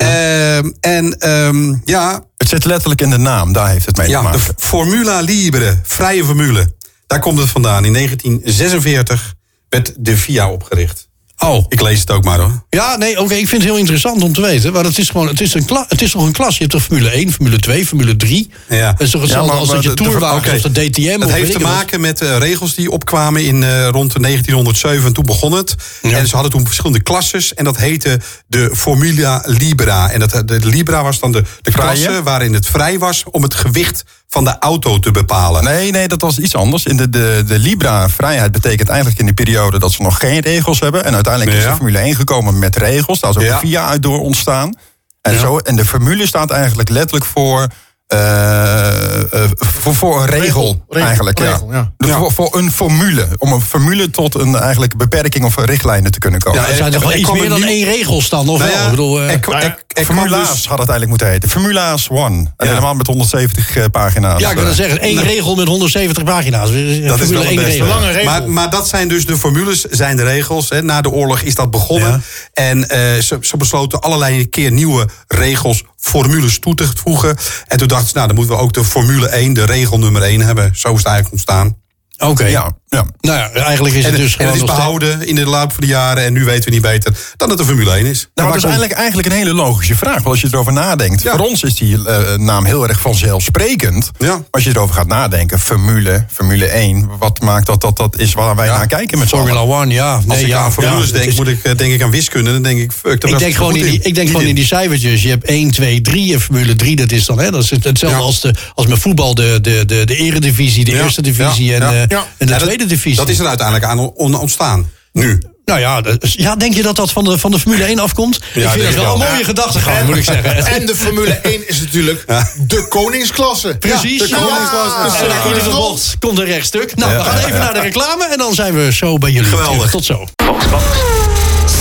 Ehm, en ehm, ja, Het zit letterlijk in de naam, daar heeft het mee te ja, maken. de Formula Libre, vrije formule. Daar komt het vandaan. In 1946 werd de FIA opgericht. Oh. Ik lees het ook maar hoor. Ja, nee, oké, ik vind het heel interessant om te weten. Maar het is gewoon, het is, een kla- het is toch een klas. Je hebt toch Formule 1, Formule 2, Formule 3. Ja. Dat is toch hetzelfde maar- als dat je tourwagens oké. of de DTM. Het heeft te maken met eh, regels die opkwamen in eh, rond de 1907. En toen begon het. En ze hadden toen verschillende klasses. En dat heette de Formula Libra. En dat, de Libra was dan de, de klasse waarin het vrij was om het gewicht van de auto te bepalen. Nee, nee, dat was iets anders. In de, de, de Libra-vrijheid betekent eigenlijk in die periode dat ze nog geen regels hebben. En uiteindelijk is de Formule 1 gekomen met regels. Daar is ook Ja. de FIA uit door ontstaan. En, zo, en de formule staat eigenlijk letterlijk voor, eh, eh, voor, voor een regel. Regel, eigenlijk, regel, ja. ja. De- Ja. Voor, voor een formule. Om een formule tot een eigenlijk beperking of richtlijnen te kunnen komen. Ja, Er zijn toch wel iets kwam meer dan één regels dan, of Nou wel? Ik bedoel, er er- Formula's dus- had het eigenlijk moeten heten. Formula's One. En Ja. helemaal met 170 eh, pagina's. ja, ik wil Eh, zeggen, één regel met 170 pagina's. Dat is wel beste. regel. Lange regel. Maar, maar dat zijn dus de formules, zijn de regels. Hè. Na de oorlog is dat begonnen. En eh, ze, ze besloten allerlei keer nieuwe regels, formules toe te voegen. En toen dachten ze, nou, dan moeten we ook de Formule 1, de regel nummer 1 hebben. Zo is het eigenlijk ontstaan. Oké. Ja, ja. Nou ja, eigenlijk is En, het dus en gewoon het is behouden in de loop van de jaren. En nu weten we niet beter dan het de Formule 1 is. Nou, dat is eigenlijk, eigenlijk een hele logische vraag. Want als je erover nadenkt. Ja. Voor ons is die eh, naam heel erg vanzelfsprekend. Ja. Maar Als je erover gaat nadenken. Formule, Formule 1. Wat maakt dat dat, dat is waar wij Ja. naar kijken met Formula allen? One, ja. Als ik ja, aan formules ja, denk, is- moet ik, eh, denk ik aan wiskunde. Dan denk ik, fuck, daar Ik was denk, ik gewoon in die, ik denk gewoon in die cijfertjes. Je hebt 1, 2, 3 en Formule 3. Dat is dan hè, dat is het- hetzelfde Ja. als, de, als met voetbal. De, de, de, de eredivisie, de Ja. eerste divisie Ja. en, eh, en de Ja, dat- tweede Dat is er uiteindelijk aan on- ontstaan. Nu. Nou ja, ja, denk je dat dat van de, van de Formule 1 afkomt? ik vind dat ik wel een mooie Ja. gedachtegang, moet ik zeggen. En de Formule 1 is natuurlijk de koningsklasse. Precies. de koningsklasse. Ja. Dus, En eh, in ieder geval komt een rechtstuk. Nou, we gaan even naar de reclame en dan zijn we zo bij jullie. Geweldig. Tot zo.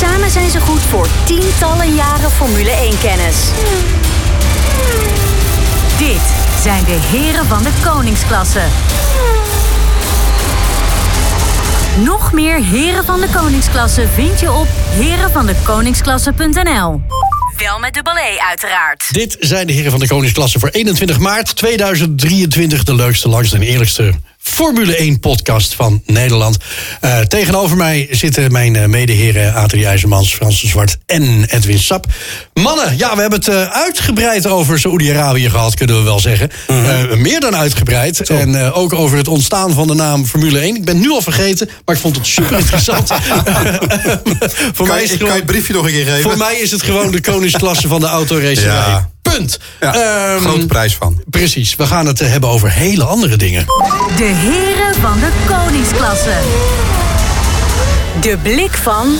Samen zijn ze goed voor tientallen jaren Formule 1-kennis. Dit zijn de heren van de koningsklasse. Nog meer heren van de koningsklasse vind je op herenvandekoningsklasse.nl. Wel met dubbel E uiteraard. Dit zijn de heren van de Koningsklasse voor 21 maart 2023. De leukste, langste en eerlijkste Formule 1 podcast van Nederland. Eh, tegenover mij zitten mijn eh, medeheren Adrie IJzermans, Frans de Zwart en Edwin Sap. Mannen, ja, we hebben het eh, uitgebreid over Saoedi-Arabië gehad, kunnen we wel zeggen. Eh, meer dan uitgebreid. En ook over het ontstaan van de naam Formule 1. Ik ben nu al vergeten, maar ik vond het super interessant. voor, Kan mij je, is het kan je gewoon, het briefje nog een keer geven? voor mij is het gewoon de koningsklasse van de autoracerij. Ja. Punt. Ja, Ehm, grote prijs van. Precies, we gaan het hebben over hele andere dingen. De heren van de koningsklasse. De blik van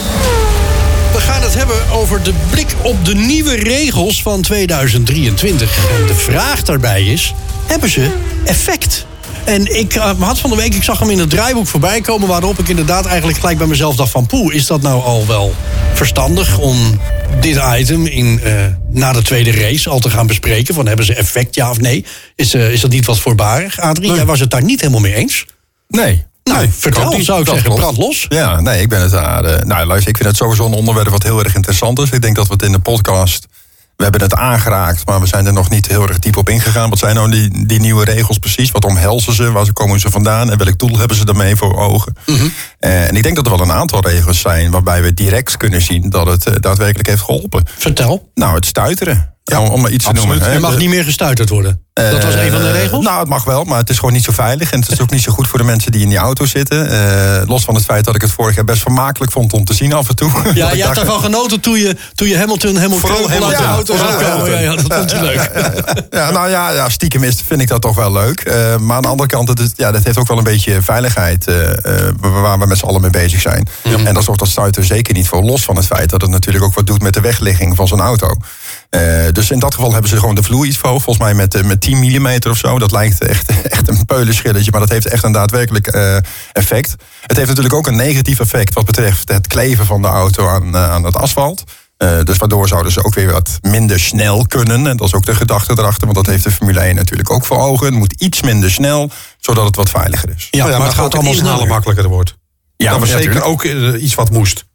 We gaan het hebben over de blik op de nieuwe regels van 2023. En de vraag daarbij is, hebben ze effect? En ik eh, had van de week, ik zag hem in het draaiboek voorbij komen... waarop ik inderdaad eigenlijk gelijk bij mezelf dacht van... poeh, is dat nou al wel verstandig om dit item in, eh, na de tweede race al te gaan bespreken? Van hebben ze effect, ja of nee? Is, eh, is dat niet wat voorbarig? Adrie, jij was het daar niet helemaal mee eens? Nee. Nou, Nee, vertel, niet. zou ik zeggen, brand los. Ja, nee, ik ben het daar. nou, luister, ik vind het sowieso een onderwerp wat heel erg interessant is. Ik denk dat we het in de podcast. We hebben het aangeraakt, maar we zijn er nog niet heel erg diep op ingegaan. Wat zijn nou die, die nieuwe regels precies? Wat omhelzen ze? Waar komen ze vandaan? En welk doel hebben ze daarmee voor ogen? Mhm. Eh, en ik denk dat er wel een aantal regels zijn waarbij we direct kunnen zien dat het eh, daadwerkelijk heeft geholpen. Vertel. Nou, het stuiteren. Om, om maar iets te noemen. hè. Er mag niet meer gestuiterd worden. Dat was een van de eh, regels? Nou, het mag wel, maar het is gewoon niet zo veilig. En het is ook niet zo goed voor de mensen die in die auto zitten. Eh, los van het feit dat ik het vorig jaar best vermakelijk vond om te zien af en toe. Dat Ja, je dacht, ervan genoten toen je, toen je Hamilton helemaal Vooral uit de Hamilton. auto Ja, ja, komen. ja. Ja, ja, dat vond je leuk. Ja, nou ja, ja, stiekem is, vind ik dat toch wel leuk. Eh, maar aan de andere kant, het is, ja, dat heeft ook wel een beetje veiligheid... waar we met z'n allen mee bezig zijn. En daar zorgt dat stuiter zeker niet voor. Los van het feit dat het natuurlijk ook wat doet met de wegligging van zo'n auto. Eh, dus in dat geval hebben ze gewoon de vloer iets voor. Volgens mij met, eh, met 10 mm of zo. Dat lijkt echt, echt een peulenschilletje. Maar dat heeft echt een daadwerkelijk eh, effect. Het heeft natuurlijk ook een negatief effect... wat betreft het kleven van de auto aan, aan het asfalt. Eh, dus waardoor zouden ze ook weer wat minder snel kunnen. En dat is ook de gedachte erachter. Want dat heeft de Formule 1 natuurlijk ook voor ogen. Het moet iets minder snel, zodat het wat veiliger is. Ja, Oh maar het gaat allemaal sneller. makkelijker wordt. Ja, dat was ja, zeker ook iets wat moest.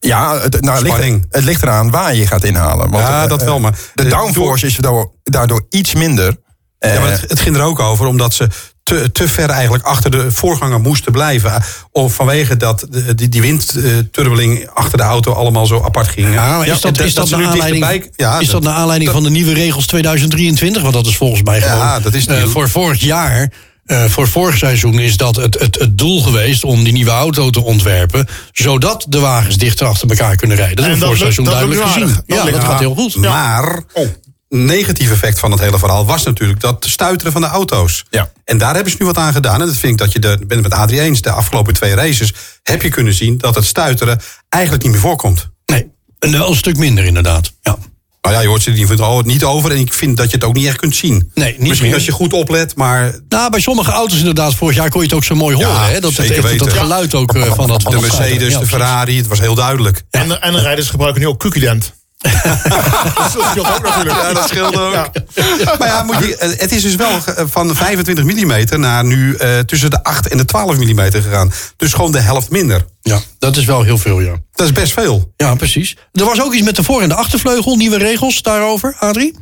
Ja, het, nou, het, ligt, Spanning. het ligt eraan waar je gaat inhalen. Want, Ja, eh, dat wel, maar- De Eh, downforce is daardoor, daardoor iets minder. Ja, maar Eh, het, het ging er ook over omdat ze te, te ver eigenlijk achter de voorganger moesten blijven. Of vanwege dat die, die windturbeling achter de auto allemaal zo apart ging. Ja, is dat, is naar aanleiding, ja, is dat naar aanleiding van de nieuwe regels 2023? Want dat is volgens mij Ja, gewoon... dat is voor vorig jaar, eh, voor vorig seizoen is dat het, het, het doel geweest... om die nieuwe auto te ontwerpen... zodat de wagens dichter achter elkaar kunnen rijden. Dat En hebben we vorig seizoen duidelijk gezien. Dat Ja, dat gaat heel goed. Maar negatief effect van het hele verhaal was natuurlijk dat stuiteren van de auto's. Ja. En daar hebben ze nu wat aan gedaan. En dat vind ik dat je de, ben het met Adrie eens. De afgelopen twee races heb je kunnen zien dat het stuiteren eigenlijk niet meer voorkomt. Nee, en wel een stuk minder inderdaad. Ja. Nou ja, je hoort ze in ieder geval niet over. En ik vind dat je het ook niet echt kunt zien. Nee, niet Misschien meer. als je goed oplet, maar Nou, bij sommige auto's inderdaad, vorig jaar kon je het ook zo mooi horen. Ja, hè? Dat, het echt, dat geluid ook eh, van dat van de. Mercedes, Ja, de. Ferrari, het was heel duidelijk. En, en de rijders gebruiken nu ook Q-Dent. dat scheelt ook natuurlijk. Ja, dat scheelde ook. Maar ja, moet je, eh, het is dus wel ge- van 25 mm naar nu eh, tussen de 8 en de 12 mm gegaan. Dus gewoon de helft minder. Ja, dat is wel heel veel, ja. Dat is best veel. Ja, precies. Er was ook iets met de voor- en de achtervleugel, nieuwe regels daarover, Adrie?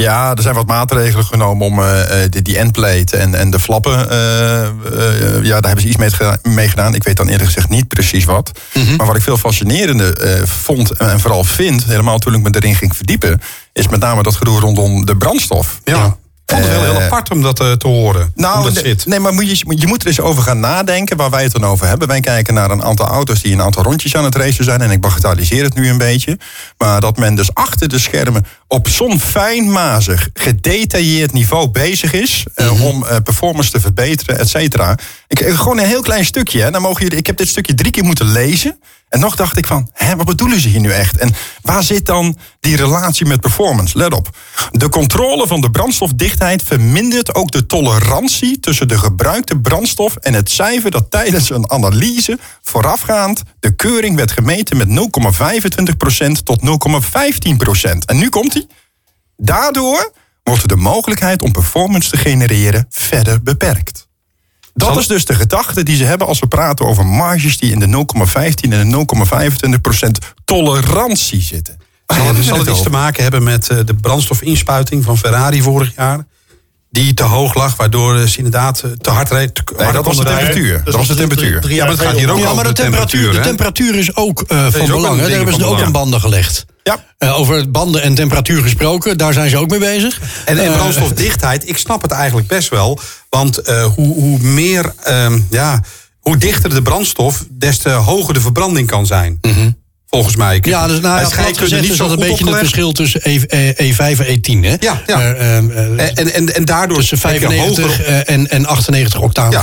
Ja. er zijn wat maatregelen genomen om eh, eh, die, die endplate en, en de flappen. eh, ja, daar hebben ze iets mee, geda- mee gedaan. Ik weet dan eerlijk gezegd niet precies wat. Mhm. Maar wat ik veel fascinerender vond en vooral vind, helemaal toen ik me erin ging verdiepen, is met name dat gedoe rondom de brandstof. Ja. Ik vond het wel heel apart om dat te horen. Nou, dat nee, maar moet je, je moet er eens over gaan nadenken waar wij het dan over hebben. Wij kijken naar een aantal auto's die een aantal rondjes aan het racen zijn. En ik bagatelliseer het nu een beetje. Maar dat men dus achter de schermen op zo'n fijnmazig, gedetailleerd niveau bezig is. eh, om eh, performance te verbeteren, et cetera. Ik, eh, gewoon een heel klein stukje. Hè. Dan mogen jullie, ik heb dit stukje drie keer moeten lezen. En nog dacht ik van, hè, wat bedoelen ze hier nu echt? En waar zit dan die relatie met performance? Let op. De controle van de brandstofdichtheid vermindert ook de tolerantie tussen de gebruikte brandstof en het cijfer dat tijdens een analyse voorafgaand de keuring werd gemeten met 0,25% tot 0,15%. En nu komt hij. Daardoor wordt de mogelijkheid om performance te genereren verder beperkt. Dat Zal- is dus de gedachte die ze hebben als we praten over marges die in de 0,15 en de 0,25% tolerantie zitten. Zal, het, zal het iets te maken hebben met eh, de brandstofinspuiting van Ferrari vorig jaar? Die te hoog lag, waardoor ze inderdaad eh, te hard reed. te Nee, dat was de temperatuur. Dat was de temperatuur. Drie Ja, maar het gaat hier ook Ja, maar de temperatuur, de temperatuur, is ook eh, van belang. Daar hebben ze ook aan banden gelegd. Ja. Eh, over banden en temperatuur gesproken, daar zijn ze ook mee bezig. En, en brandstofdichtheid, ik snap het eigenlijk best wel. Want hoe, hoe meer, ehm, ja, hoe dichter de brandstof, des te hoger de verbranding kan zijn. Volgens mij. Ik-. Ja, dus nou, bij ja, scheikunde plat gezegd niet is zo dat een beetje het verschil tussen E, E, E5 en E10. Hè? Ja, ja. Eh, eh, eh, En, en, en daardoor tussen heb je 95 hoger- eh, en, en 98 octaan Ja.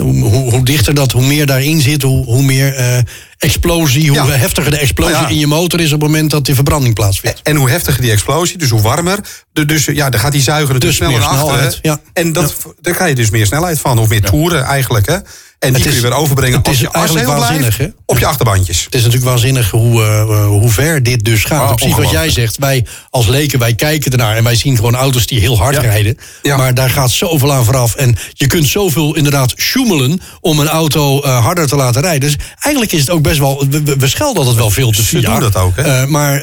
hoe, hoe, hoe dichter dat, hoe meer daarin zit, hoe, hoe meer eh, explosie, hoe Ja. heftiger de explosie Nou in je motor is op het moment dat die verbranding plaatsvindt. En hoe heftiger die explosie, dus hoe warmer. De- Dus ja, dan gaat die zuiger Dus dus sneller naar achteren. En dat, daar krijg je dus meer snelheid van. Of meer toeren eigenlijk. Hè? En die Het kun je weer overbrengen het als is je, eigenlijk waanzinnig, blijft, op je achterbandjes. Het is natuurlijk waanzinnig hoe, eh, hoe ver dit dus gaat. Ah, Precies wat jij zegt. Wij als leken, wij kijken ernaar en wij zien gewoon auto's die heel hard rijden. Ja. Maar daar gaat zoveel aan vooraf. En je kunt zoveel inderdaad sjoemelen om een auto eh, harder te laten rijden. Dus eigenlijk is het ook best wel... We, we- schelden altijd wel veel te doen dat ook, hè? Eh, maar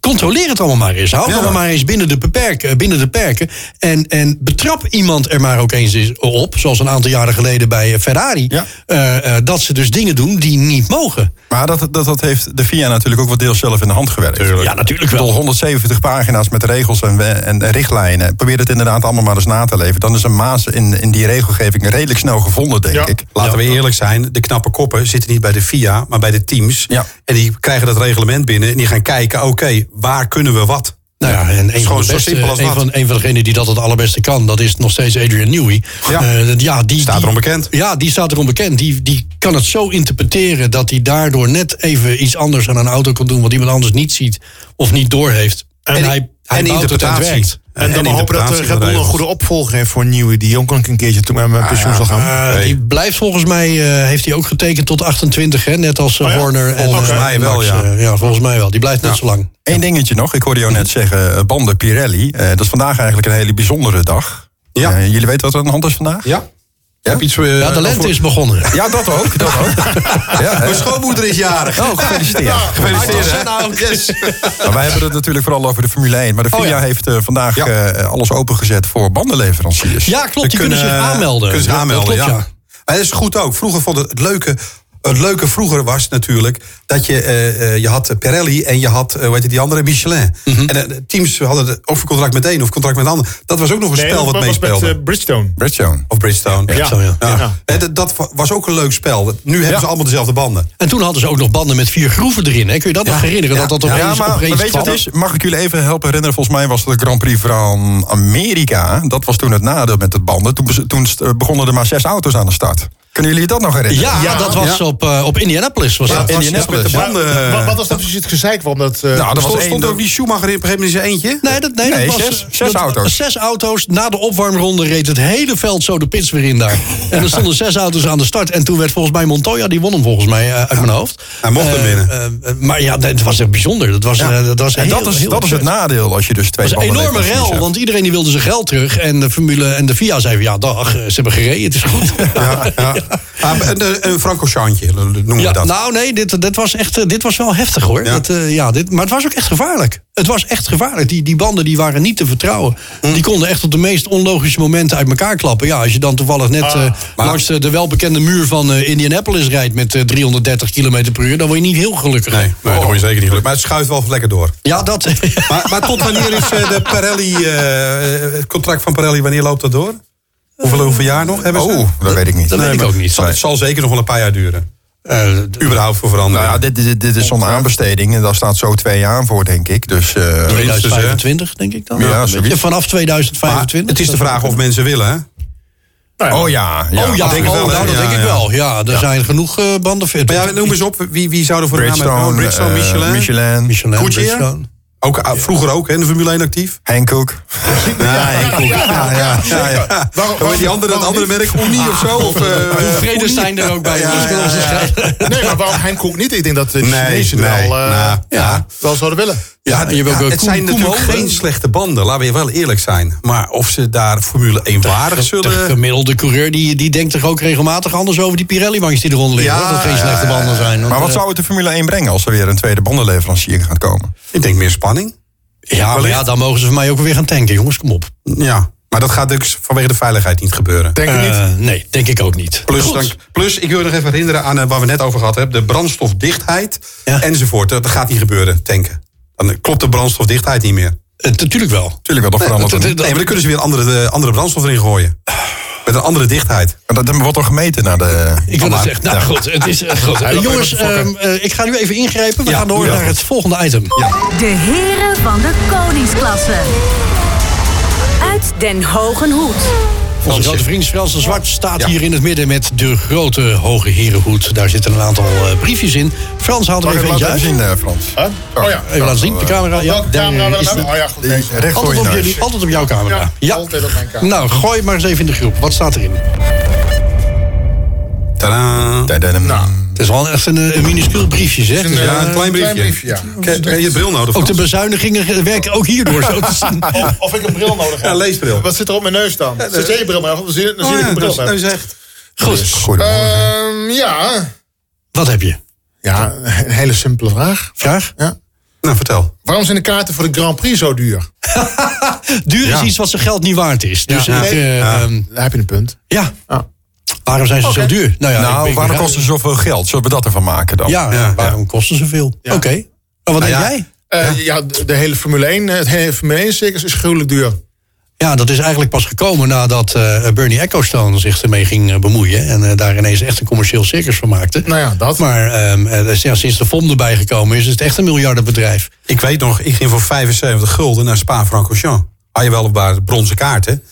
controleer het allemaal maar eens. Hou het Ja. allemaal maar eens binnen de, beperken, binnen de perken. En, en betrap iemand er maar ook eens op. Zoals een aantal jaren geleden bij eh, Ja. eh, eh, dat ze dus dingen doen die niet mogen. Maar dat, dat, dat heeft de VIA natuurlijk ook wat deels zelf in de hand gewerkt. Ja, natuurlijk wel. 170 pagina's met regels en, en richtlijnen. Probeer het inderdaad allemaal maar eens na te leven. Dan is een maas in, in die regelgeving redelijk snel gevonden, denk Ja. ik. Laten we eerlijk zijn, de knappe koppen zitten niet bij de FIA, maar bij de teams. Ja. En die krijgen dat reglement binnen en die gaan kijken, oké, waar kunnen we wat? Nou ja, en een van, de beste, een, van, een van degenen die dat het allerbeste kan, dat is nog steeds Adrian Newey. Ja. Eh, ja die, Staat erom bekend. Ja, die staat erom bekend. Die, die kan het zo interpreteren dat hij daardoor net even iets anders aan een auto kan doen wat iemand anders niet ziet of niet doorheeft. En, En- hij, hij en bouwt het en het interpretatie. werkt. En dan En hopen dat interpretatie Red Bull een goede opvolger heeft voor Nieuwe. Die ook een keertje toen met mijn pensioen zal gaan. Eh. Die blijft volgens mij, eh, heeft hij ook getekend tot 28, hè? net als eh, Oh ja? Horner. En, Volgens eh, mij wel, Max, ja. ja, volgens mij wel. Die blijft net zo lang. Eén dingetje nog. Ik hoorde jou net zeggen, banden Pirelli. Eh, dat is vandaag eigenlijk een hele bijzondere dag. Ja. Jullie weten wat er aan de hand is vandaag? Ja? Heb iets, eh, Ja, de lente is begonnen. Ja, dat ook. Dat ook. Ja. Mijn schoonmoeder is jarig. Oh, gefeliciteerd. Gefeliciteerd. nou. Yes. Wij hebben het natuurlijk vooral over de Formule 1. Maar de FIA Oh ja. heeft eh, vandaag Ja. eh, alles opengezet voor bandenleveranciers. Ja, klopt. Die kunnen, zich eh, aanmelden. Kunnen zich Ja, dat aanmelden, klopt, ja. Maar dat is goed ook. Vroeger vond het, het leuke... Het leuke vroeger was natuurlijk dat je, eh, eh, je had Pirelli en je had, eh, hoe heet het, die andere, Michelin. Mhm. En teams hadden het of een contract met de een of contract met de ander. Dat was ook nog een Nee, spel dat wat was met meespeelde. eh, Bridgestone. Bridgestone. of Bridgestone. Ja. Ja. Ja. Ja. Dat- was ook een leuk spel. Nu hebben ze allemaal dezelfde banden. En toen hadden ze ook nog banden met vier groeven erin. Hè? Kun je dat nog herinneren? Ja. Dat dat Ja, opeens, maar, maar opeens weet je wat is? Mag ik jullie even helpen herinneren? Volgens mij was het de Grand Prix van Amerika. Dat was toen het nadeel met het banden. Toen, toen begonnen er maar zes auto's aan de start. Kunnen jullie dat nog herinneren? Ja, Ja. dat was Ja. op, eh, op Indianapolis. Was Ja, dat. was Indianapolis. met de Ja. banden. Wat, wat was nou precies het gezeik? Want dat, eh, Nou, dat was stond, ook die Schumacher in op een gegeven moment in zijn eentje? Nee, dat, nee, Nee, dat was, zes- zes dat- auto's. Zes auto's. Na de opwarmronde reed het hele veld zo de pits weer in daar. En er stonden zes auto's aan de start. En toen werd volgens mij Montoya, die won hem volgens mij eh, uit mijn hoofd. Hij mocht hem Eh, winnen. eh, eh, maar ja, dat was echt bijzonder. Dat was, eh, dat was En heel- dat is, heel dat is het nadeel als je dus twee Het was een enorme rel, want iedereen die wilde zijn geld terug. En de Formule en de FIA zei van, ja, dag, eh, ze hebben gereden, het is goed. Ja, ja. Ah, een, een, een Franco Schaantje noemen Ja, we dat. nou nee, dit, dit, was echt, eh, dit was wel heftig hoor. Ja. Dat, eh, ja, dit, maar het was ook echt gevaarlijk. Het was echt gevaarlijk. Die, die banden die waren niet te vertrouwen. Hm. Die konden echt op de meest onlogische momenten uit elkaar klappen. Ja, als je dan toevallig net eh, maar- langs de, de welbekende muur van eh, Indianapolis rijdt met eh, 330 km per uur, dan word je niet heel gelukkig. Nee, nee, dat word je zeker niet gelukkig. Maar het schuift wel lekker door. Ja, dat. Maar, maar tot wanneer is eh, de Pirelli, eh, het contract van Pirelli, wanneer loopt dat door? Hoeveel, hoeveel jaar nog hebben ze? Oh, dat weet ik niet. Dat weet ik ook niet. Het zal, het zal zeker nog wel een paar jaar duren. Eh, Überhaupt voor veranderen. Nou ja, dit, dit, dit is zo'n aanbesteding en daar staat zo twee jaar aan voor, denk ik. Dus eh, minstens, hè? 2025, denk ik dan. Ja, vanaf Maar 2025. het is de vraag of mensen willen, hè? oh ja, ja. Oh ja, denk oh, wel, nou, dat Ja, denk ik ja. wel. Ja, er zijn genoeg eh, banden fit. Maar ja, noem eens op, wie, wie zou er voor de naam hebben? Bridgestone, eh, Michelin. Michelin, Michelin, Goodyear? Ook, ah, vroeger ook, hè, in de Formule 1 actief. Hankook. Ja, ja, ja, ja, ja. Waarom- die andere, dat andere merk, Unie of zo? Of, eh, Doe Vredestein er ook bij. Nee, maar waarom Hein Koek niet? Ik denk dat de Nee, Chinezen nee, wel, eh, nou, ja. wel zouden willen. Ja, en je het Koen- zijn natuurlijk geen slechte banden, laten we wel eerlijk zijn. Maar of ze daar Formule 1 waardig De zullen... gemiddelde coureur die, die denkt toch ook regelmatig anders over die Pirelli-bankjes die eronder liggen. Ja, hoor, dat het geen slechte banden zijn. Want, Maar wat eh, zou het de Formule 1 brengen als er weer een tweede bandenleverancier gaat komen? Ik denk meer spanning. Ja, maar ja, dan mogen ze van mij ook weer gaan tanken, jongens. Kom op. Ja, maar dat gaat dus vanwege de veiligheid niet gebeuren. Denk ik niet. Eh, nee, denk ik ook niet. Plus, dan, plus, ik wil je nog even herinneren aan eh, waar we net over gehad hebben. De brandstofdichtheid Ja. enzovoort. Dat, dat gaat niet gebeuren, tanken. Dan klopt de brandstofdichtheid niet meer. Eh, Natuurlijk wel. Tuurlijk wel, dat verandert. Nee, maar dan kunnen ze weer andere, de, andere brandstof erin gooien. Met een andere dichtheid. Maar dat wordt toch gemeten naar de... Ik wil het zeggen. Nou goed, het is eh, goed. Eh, jongens, ehm, eh, ik ga nu even ingrijpen. We Ja, gaan door naar het volgende item. De heren van de koningsklasse. Uit Den Hogen Hoed. Onze grote vriend Frans de Zwart staat hier in het midden met de grote hoge herenhoed. Daar zitten een aantal eh, briefjes in. Frans haalt er even eentje laten uit. zien, eh, Frans? Huh? Oh ja. Even laten zien op de camera. Ja, Welke camera? Oh ja, goed. Deze. recht voor Altijd op, jullie, altijd op jouw camera. Ja, altijd op mijn camera. Nou, gooi maar eens even in de groep. Wat staat erin? Tadaa. Tadadam. Nou, Het is wel echt een, eh, een minuscuul briefje, zeg. een, Dus, Ja, eh, een klein briefje. Klein briefje, ja. Heb heb je bril nodig? ook de bezuinigingen werken ook hierdoor zo te zien. Of, of ik een bril nodig heb. Ja, leesbril. Wat zit er op mijn neus dan? Jij je bril maar af, dan zie je, dan zie Oh je ja, dat ik een bril dat is echt. Goed. Goedemorgen. Ehm, ja. Wat heb je? Ja, een hele simpele vraag. Vraag? Ja. Nou, vertel. Waarom zijn de kaarten voor de Grand Prix zo duur? Duur Ja. is iets wat zijn geld niet waard is. Dus Ja. ik, Nee. eh, Ja. ehm, Daar heb je een punt. ja. Ah. Waarom zijn ze zo duur? Nou, ja, nou, waarom ik- kosten ze zoveel geld? Zullen we dat ervan maken dan? Ja, Ja, waarom kosten ze veel? Ja. Oké. Maar wat Nou denk ja. jij? Eh, ja, de, de hele Formule 1, het hele Formule 1 circus is gruwelijk duur. Ja, dat is eigenlijk pas gekomen nadat eh, Bernie Ecclestone zich ermee ging eh, bemoeien. En eh, daar ineens echt een commercieel circus van maakte. Nou ja, dat. Maar ehm, eh, dus ja, sinds de FOM erbij gekomen is, is het echt een miljardenbedrijf. Ik weet nog, ik ging voor 75 gulden naar Spa-Francorchamps. Had je wel een paar bronzen kaarten.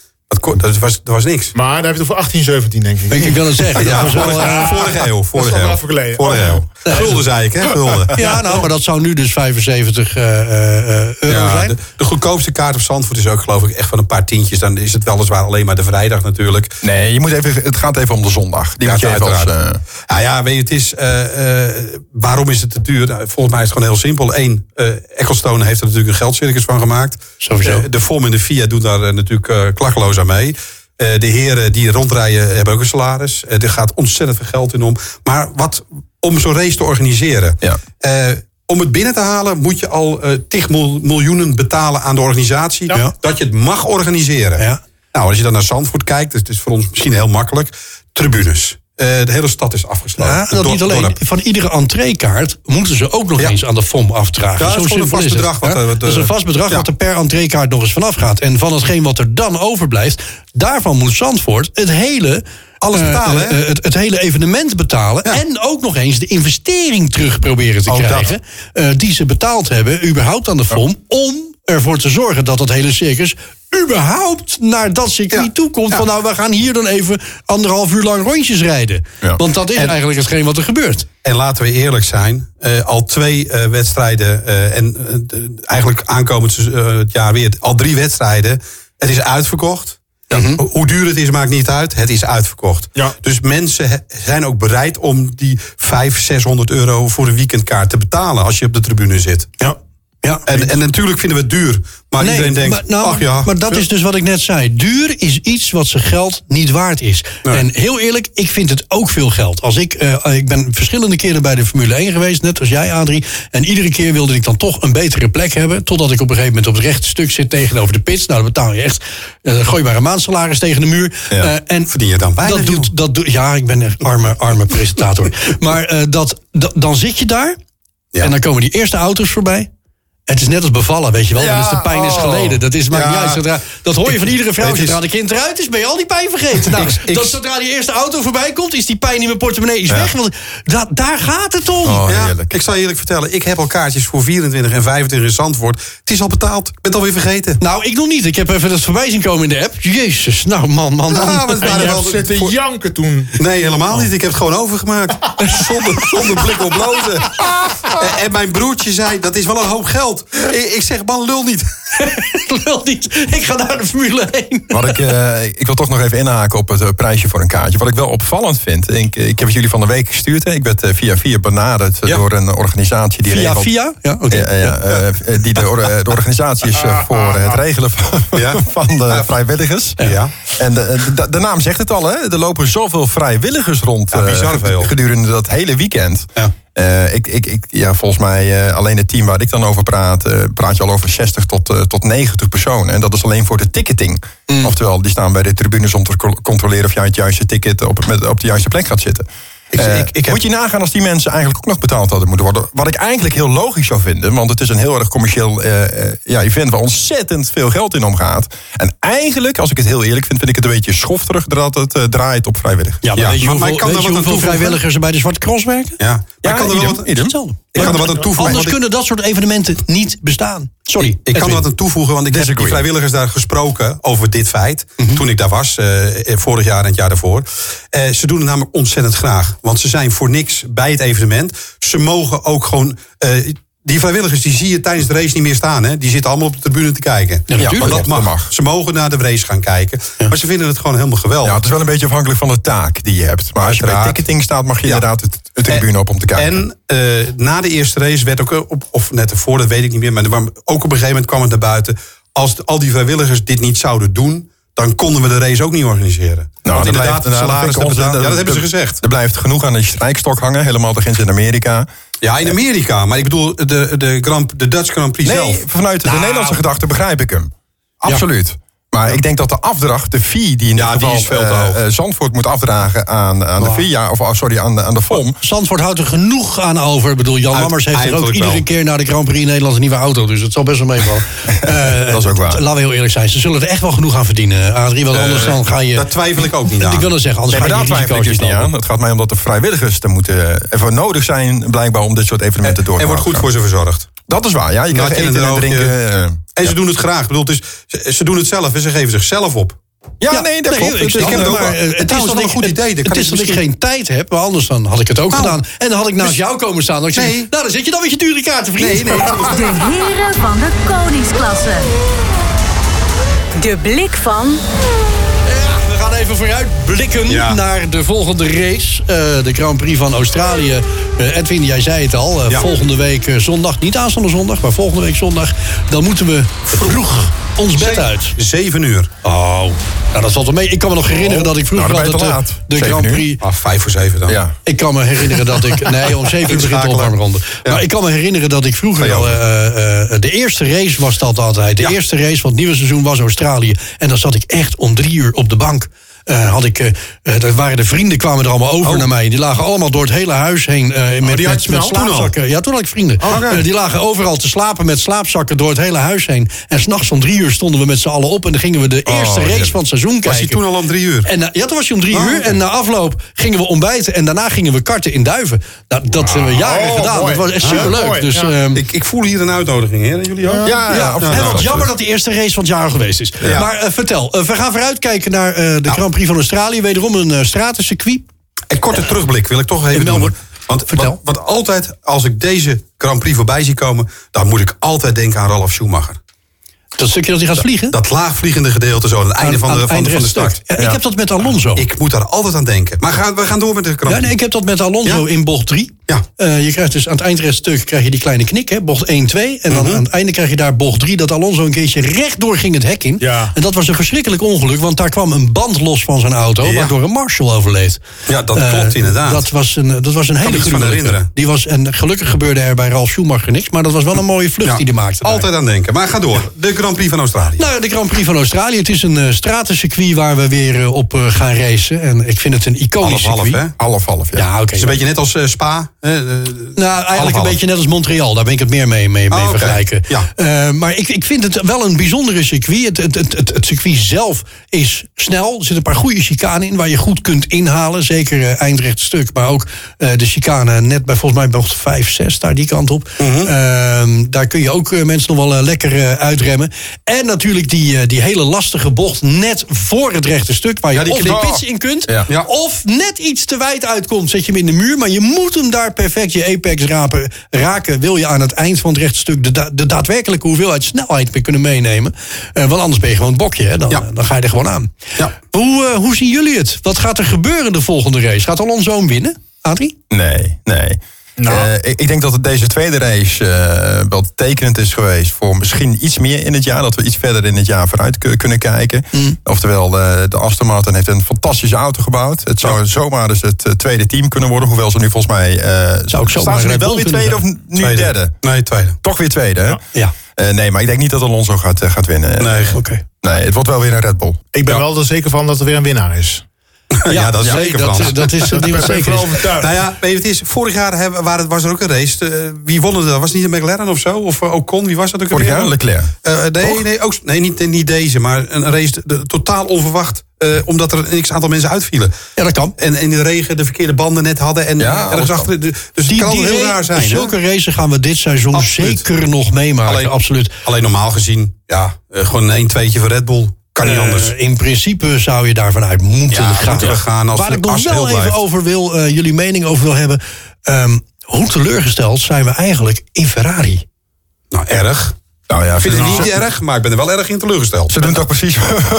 Dat, dat, was, dat was niks. Maar daar heb je het voor 1817, denk ik. Ik, ik wil het zeggen. Ja, dat was wel, vorige, vorige eeuw. Vorige eeuw. Vorige ja. eeuw. Gulden zei ik, hè? Gulden. ja, nou, maar dat zou nu dus 75 eh, eh, euro Ja, zijn. de, de goedkoopste kaart op Zandvoort is ook geloof ik echt van een paar tientjes. Dan is het weliswaar alleen maar de vrijdag natuurlijk. Nee, je moet even, het gaat even om de zondag. Die Ja, moet je even als, uiteraard. eh, Ja, ja, weet je, het is, eh, eh, waarom is het te duur? Nou, volgens mij is het gewoon heel simpel. Eén, eh Ecclestone heeft er natuurlijk een geldcircus van gemaakt. Sowieso. Eh, de FOM en de FIA doen daar eh, natuurlijk eh, klakkeloos aan mee. Eh, de heren die rondrijden hebben ook een salaris. Eh, er gaat ontzettend veel geld in om. Maar wat om zo'n race te organiseren. Ja. Eh, om het binnen te halen moet je al tig mil- miljoenen betalen aan de organisatie. Ja. Dat je het mag organiseren. Ja. Nou, als je dan naar Zandvoort kijkt, het is voor ons misschien heel makkelijk. Tribunes. Eh, de hele stad is afgesloten. Ja, dat niet alleen. dorp. Van iedere entreekaart moeten ze ook nog Ja. eens aan de FOM afdragen. Ja, dat is Zo een vast is bedrag wat, eh, wat, dat is een eh, vast bedrag wat er per entreekaart nog eens vanaf gaat. En van hetgeen wat er dan overblijft, daarvan moet Zandvoort het hele... Alles betalen, het, het hele evenement betalen. En ook nog eens de investering terug proberen te krijgen. die ze betaald hebben, überhaupt aan de FOM. Om ervoor te zorgen dat dat hele circus überhaupt naar dat circuit Ja. toe komt. Ja. Van nou, we gaan hier dan even anderhalf uur lang rondjes rijden. Ja. Want dat is En- eigenlijk hetgeen wat er gebeurt. En laten we eerlijk zijn, eh, al twee eh, wedstrijden eh, en eigenlijk aankomend het jaar weer al drie wedstrijden. Het is uitverkocht. Ho- Hoe duur het is, maakt niet uit. Het is uitverkocht. Ja. Dus mensen zijn ook bereid om die 500, 600 euro voor een weekendkaart te betalen als je op de tribune zit. Ja. Ja. En, en natuurlijk vinden we het duur. Maar iedereen denkt, maar, nou, ach ja. maar dat is dus wat ik net zei. Duur is iets wat zijn geld niet waard is. Nee. En heel eerlijk, ik vind het ook veel geld. Als ik, eh, ik ben verschillende keren bij de Formule 1 geweest, net als jij, Adrie. En iedere keer wilde ik dan toch een betere plek hebben. Totdat ik op een gegeven moment op het rechte stuk zit tegenover de pits. Nou, dan betaal je echt uh, gooibare maandsalaris tegen de muur. Ja. Eh, en Verdien je dan weinig, dat doet, dat doet, Ja, ik ben echt arme, arme presentator. maar eh, dat, dat, dan zit je daar. Ja. En dan komen die eerste auto's voorbij. Het is net als bevallen, weet je wel. Ja, is de pijn is oh. geleden. Dat is, maakt Ja. niet uit. Zodra, dat hoor je van iedere vrouw. is- Zodra de kind eruit is, ben je al die pijn vergeten. Nou, Ik- ik- dat zodra die eerste auto voorbij komt, is die pijn in mijn portemonnee is weg. Want dat, daar gaat het om. Oh, ik zal je eerlijk vertellen, ik heb al kaartjes voor 24 en 25 in Zandvoort. Het is al betaald. Ik ben het alweer vergeten. Nou, ik nog niet. Ik heb even dat voorbij zien komen in de app. Jezus, nou man, man, man. Ja, maar En waren zitten voor- janken toen. Nee, helemaal niet. Ik heb het gewoon overgemaakt. Zonder, zonder blik op blozen. En, en mijn broertje zei, dat is wel een hoop geld. Ik, ik zeg, man, lul niet. Lul niet. Ik ga naar de Formule 1. Wat ik, eh, ik wil toch nog even inhaken op het eh, prijsje voor een kaartje. Wat ik wel opvallend vind. Ik, ik heb het jullie van de week gestuurd. Hè. Ik werd eh, via via benaderd Ja. door een organisatie die Via, regelt. via? Ja, oké. Ja, ja, die de, or- de organisatie is voor het regelen van, Ja. van de vrijwilligers. Ja. En de, de, de naam zegt het al, hè? er lopen zoveel vrijwilligers rond veel. gedurende dat hele weekend. Ja. Eh, ik, ik, ik, ja, volgens mij, eh, alleen het team waar ik dan over praat, eh, praat je al over 60 tot, eh, tot 90 personen. En dat is alleen voor de ticketing. Mm. Oftewel, die staan bij de tribunes om te co- controleren of jij het juiste ticket op, met, op de juiste plek gaat zitten. Ik- ik- ik heb- Moet je nagaan als die mensen eigenlijk ook nog betaald hadden moeten worden. Wat ik eigenlijk heel logisch zou vinden. Want het is een heel erg commercieel eh, eh, ja, event waar ontzettend veel geld in omgaat. En eigenlijk, als ik het heel eerlijk vind, vind ik het een beetje schofterig dat het eh, draait op vrijwillig. Ja, maar Ja, weet je maar- maar hoeveel, ik kan weet je hoeveel vrijwilligers er bij de Zwarte Cross werken? Ja. Ja, ik kan er idem, wat, idem. Hetzelfde. Ik kan er wat aan toevoegen. Anders kunnen dat soort evenementen niet bestaan. Sorry. Ik kan er wat aan toevoegen, want ik heb Disagree. vrijwilligers daar gesproken over dit feit. Mhm. Toen ik daar was, eh, vorig jaar en het jaar daarvoor. Eh, ze doen het namelijk ontzettend graag. Want ze zijn voor niks bij het evenement. Ze mogen ook gewoon. eh, die vrijwilligers die zie je tijdens de race niet meer staan. Hè? Die zitten allemaal op de tribune te kijken. Ja, maar dat Dat mag. Ze mogen naar de race gaan kijken. Maar ze vinden het gewoon helemaal geweldig. Ja, het is wel een beetje afhankelijk van de taak die je hebt. Maar als je bij ticketing staat, mag je Ja. inderdaad het, het tribune op om te kijken. En eh, na de eerste race werd ook, op, of net ervoor, dat weet ik niet meer. Maar ook op een gegeven moment kwam het naar buiten. Als de- al die vrijwilligers dit niet zouden doen, dan konden we de race ook niet organiseren. Want Nou, er inderdaad, blijft- salaris dat. Ja, dat hebben ze gezegd. Er blijft genoeg aan de strijkstok hangen. Helemaal begint in Amerika. Ja, in Amerika. Maar ik bedoel, de, de, Grand, de Dutch Grand Prix Nee, zelf. vanuit de Nou. Nederlandse gedachte begrijp ik hem. Absoluut. Maar ik denk dat de afdracht, de fee die in Ja, dit geval is veel te eh, hoog. eh, Zandvoort moet afdragen aan, aan de VIA, of oh, sorry, aan de, aan de FOM. Zandvoort houdt er genoeg aan over. Ik bedoel, Jan Lammers heeft er ook iedere wel. keer naar de Grand Prix in Nederland een nieuwe auto. Dus het zal best wel meevallen. Eh, Dat is ook waar. Laten we heel eerlijk zijn. Ze zullen er echt wel genoeg aan verdienen, Adrie. Want anders dan ga je... Daar twijfel ik ook niet aan. Ik wil het zeggen, anders Nee, ga je daar die twijfel ik risico's dus niet aan. Het gaat mij om dat de vrijwilligers er moeten ervoor nodig zijn, blijkbaar, om dit soort evenementen door te Er wordt goed voor ze verzorgd. Dat is waar, ja. Je krijgt eten en drinken. En ze doen het graag. Ik bedoel, het is, ze, ze doen het zelf en ze geven zichzelf op. Ja, nee, dat klopt. ik Het is- snap heb het ook maar, wel. Het is een goed idee, dan Het kan is dat ik misschien- geen tijd heb, maar anders dan had ik het ook Nou, gedaan. En dan had ik naast dus- jou komen staan. Dan Nee. nou, dan zit je dan met je dure kaarten, vriend. Nee, nee. De heren van de koningsklasse. De blik van even vooruit blikken Ja. naar de volgende race. Eh, de Grand Prix van Australië. Eh, Edwin, jij zei het al. eh, Ja. Volgende week zondag, niet aanstaande zondag, maar volgende week zondag. Dan moeten we vroeg ons bed uit. Zeven uur. Oh, nou dat valt wel mee. Ik kan me nog herinneren dat ik vroeger Nou, altijd de Grand. Prix... Ah, vijf voor zeven dan. Ja. Ik kan me herinneren dat ik... Nee, om zeven uur begint de opwarmronde. Ja. Maar ik kan me herinneren dat ik vroeger al... de eerste race was dat altijd. De eerste race van het nieuwe seizoen was Australië. En dan zat ik echt om drie uur op de bank. Eh, had ik, eh eh, daar waren de vrienden kwamen er allemaal over Oh. naar mij. Die lagen allemaal door het hele huis heen met, had met, je al? slaapzakken. Ja, toen had ik vrienden. Eh, die lagen overal te slapen met slaapzakken door het hele huis heen. En s'nachts om drie uur stonden we met z'n allen op... en dan gingen we de eerste race van het seizoen kijken. Was hij toen al om drie uur? En, ja, toen was hij om drie Oh, uur. En na afloop gingen we ontbijten. En daarna gingen we karten in Duiven. Nou, dat hebben we jaren Oh, gedaan. mooi. Dat was echt superleuk. mooi, Dus, ja. ehm, Ik, ik voel hier een uitnodiging, hè? Jullie ook? Ja, ja, wat jammer dat die eerste race van het jaar geweest is. Maar vertel, we gaan vooruitkijken naar de Grand Prix van Australië. Wederom een uh, stratencircuit. Een korte terugblik wil ik toch even doen. Want, want altijd, als ik deze Grand Prix voorbij zie komen... dan moet ik altijd denken aan Ralf Schumacher. Dat stukje dat hij gaat vliegen. Dat laagvliegende gedeelte zo, aan het einde van de, van, de- van de eindrechtstuk. start. Ja, Ik heb dat met Alonso. Ik moet daar altijd aan denken. Maar gaan, we gaan door met de Grand Ja, Prix. nee, ik heb dat met Alonso Ja? in bocht 3. Ja. je krijgt dus aan het eindrechtstuk krijg je die kleine knik, hè, bocht 1, 2. En dan aan het einde krijg je daar bocht 3, dat Alonso een keertje rechtdoor ging het hek in. Ja. En dat was een verschrikkelijk ongeluk, want daar kwam een band los van zijn auto, Ja. waardoor een Marshall overleed. Ja, dat Eh, klopt inderdaad. Dat was een, dat was een hele herinneren. Die was, en gelukkig gebeurde er bij Ralf Schumacher niks, maar dat was wel een mooie vlucht Ja, die hij maakte. daar. Altijd aan denken. Maar ga door. De Grand Prix van Australië. Nou, de Grand Prix van Australië. Het is een eh, stratencircuit waar we weer eh, op eh, gaan racen. En ik vind het een iconisch half half, circuit. hè? Half, half, ja. Ja, oké. Het is een beetje net als eh, Spa. Eh, Nou, eigenlijk een beetje net als Montreal. Daar ben ik het meer mee, mee, mee oké. vergelijken. Ja. Eh, maar ik, ik vind het wel een bijzondere circuit. Het, het, het, het, circuit zelf is snel. Er zitten een paar goede chicanen in waar je goed kunt inhalen. Zeker eh, eindrecht stuk. Maar ook de chicane net bij volgens mij bocht 5, 6, daar die kant op. Mhm. Ehm, daar kun je ook mensen nog wel lekker uitremmen. En natuurlijk die, die hele lastige bocht net voor het rechte stuk. Waar je Ja, die of de pits in kunt. Ja. Ja. Of net iets te wijd uitkomt, zet je hem in de muur. Maar je moet hem daar perfect je apex rapen, raken. Wil je aan het eind van het rechtstuk de, da- de daadwerkelijke hoeveelheid snelheid weer kunnen meenemen. Eh, want anders ben je gewoon het bokje. Hè? Dan, Ja. eh, dan ga je er gewoon aan. Ja. Hoe, eh, hoe zien jullie het? Wat gaat er gebeuren de volgende race? Gaat Alonso hem winnen, Adrie? Nee, nee. Nou. Eh, ik, ik denk dat het deze tweede race eh, wel tekenend is geweest voor misschien iets meer in het jaar. Dat we iets verder in het jaar vooruit ku- kunnen kijken. Mm. Oftewel, eh, de Aston Martin heeft een fantastische auto gebouwd. Het zou zomaar dus het tweede team kunnen worden. Hoewel ze nu volgens mij... Zou ook zomaar staan ze nu wel weer tweede of nu Tweede. derde? Nee, tweede. Toch weer tweede, hè? Ja. Nee, maar ik denk niet dat Alonso gaat, gaat winnen. Nee. Oké. Nee, het wordt wel weer een Red Bull. Ik ben wel er zeker van dat er weer een winnaar is. Ja, dat is zeker, dat, Frans. dat is dat niet zeker is. overtuigd. Nou ja, weet je, het is, vorig jaar hebben, waren, was er ook een race. eh, wie won het? Was het niet een McLaren of zo? Of uh, Ocon? Wie was dat ook Vorig jaar Leclerc. Eh, nee, nee, ook, nee niet, niet deze, maar een race de- totaal onverwacht. eh, omdat er een x-aantal mensen uitvielen. Ja, dat kan. En in de regen de verkeerde banden net hadden. En Ja, ergens achter. de- Dus die, kan wel heel ra- raar zijn. Zulke races gaan we dit seizoen Absoluut. zeker nog meemaken. Alleen- Absoluut. Alleen normaal gezien, ja, eh, gewoon een 1-2'tje voor Red Bull. Kan niet Eh, anders. in principe zou je daarvan uit moeten Ja, gaan. moeten we gaan als Waar ik nog wel even blijft. over wil, eh, jullie mening over wil hebben. ehm, hoe teleurgesteld zijn we eigenlijk in Ferrari? Nou, erg. Nou ja, Ik vind het niet ze- erg, maar ik ben er wel erg in teleurgesteld. ze doen toch precies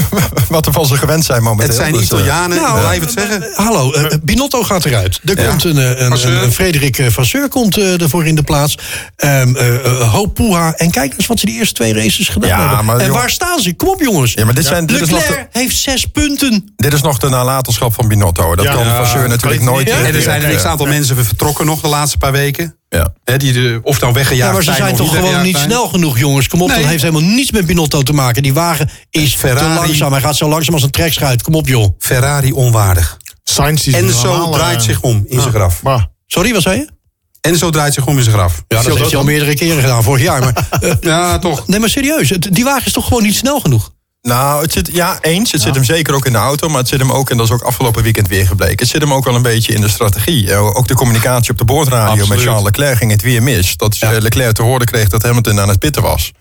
wat we van ze gewend zijn momenteel. Het zijn Dus, eh, Italianen, Nou, blijf het zeggen. Eh, hallo, eh, Binotto gaat eruit. Er Ja. komt een, eh, een, Vasseur. een, een Frederik eh, Vasseur komt eh, ervoor in de plaats. Ehm eh, eh, Hoop Poeha. En kijk eens wat ze die eerste twee races gedaan Ja, hebben. maar en waar staan ze? Kom op jongens. Ja, maar dit, zijn, dit, is nog Leclerc de, heeft zes punten. dit is nog de nalatenschap van Binotto. Dat Ja. kan Vasseur natuurlijk nooit... En er zijn een ja. x-aantal mensen vertrokken nog de laatste paar weken. Ja. Hè, die de, of nou weggejaagd Ja, maar ze zijn toch gewoon niet zijn. snel genoeg, jongens. Kom op, Nee. dat heeft helemaal niets met Binotto te maken. Die wagen is Ferrari- te langzaam. Hij gaat zo langzaam als een trekschuit. Kom op, joh. Ferrari onwaardig. Sainz die is Enzo normaal, eh, draait zich om in zijn graf. Maar, Sorry, wat zei je? Enzo draait zich om in zijn graf. Ja, dat heeft hij al meerdere keren gedaan, vorig jaar. Maar, eh, Ja, toch. nee, maar serieus, die wagen is toch gewoon niet snel genoeg? Nou, het zit, ja, eens. Het zit hem zeker ook in de auto. Maar het zit hem ook, en dat is ook afgelopen weekend weer gebleken... het zit hem ook wel een beetje in de strategie. Eh, Ook de communicatie op de boordradio met. Charles Leclerc ging het weer mis. Dat Ja. eh, Leclerc te horen kreeg dat Hamilton aan het pitten was.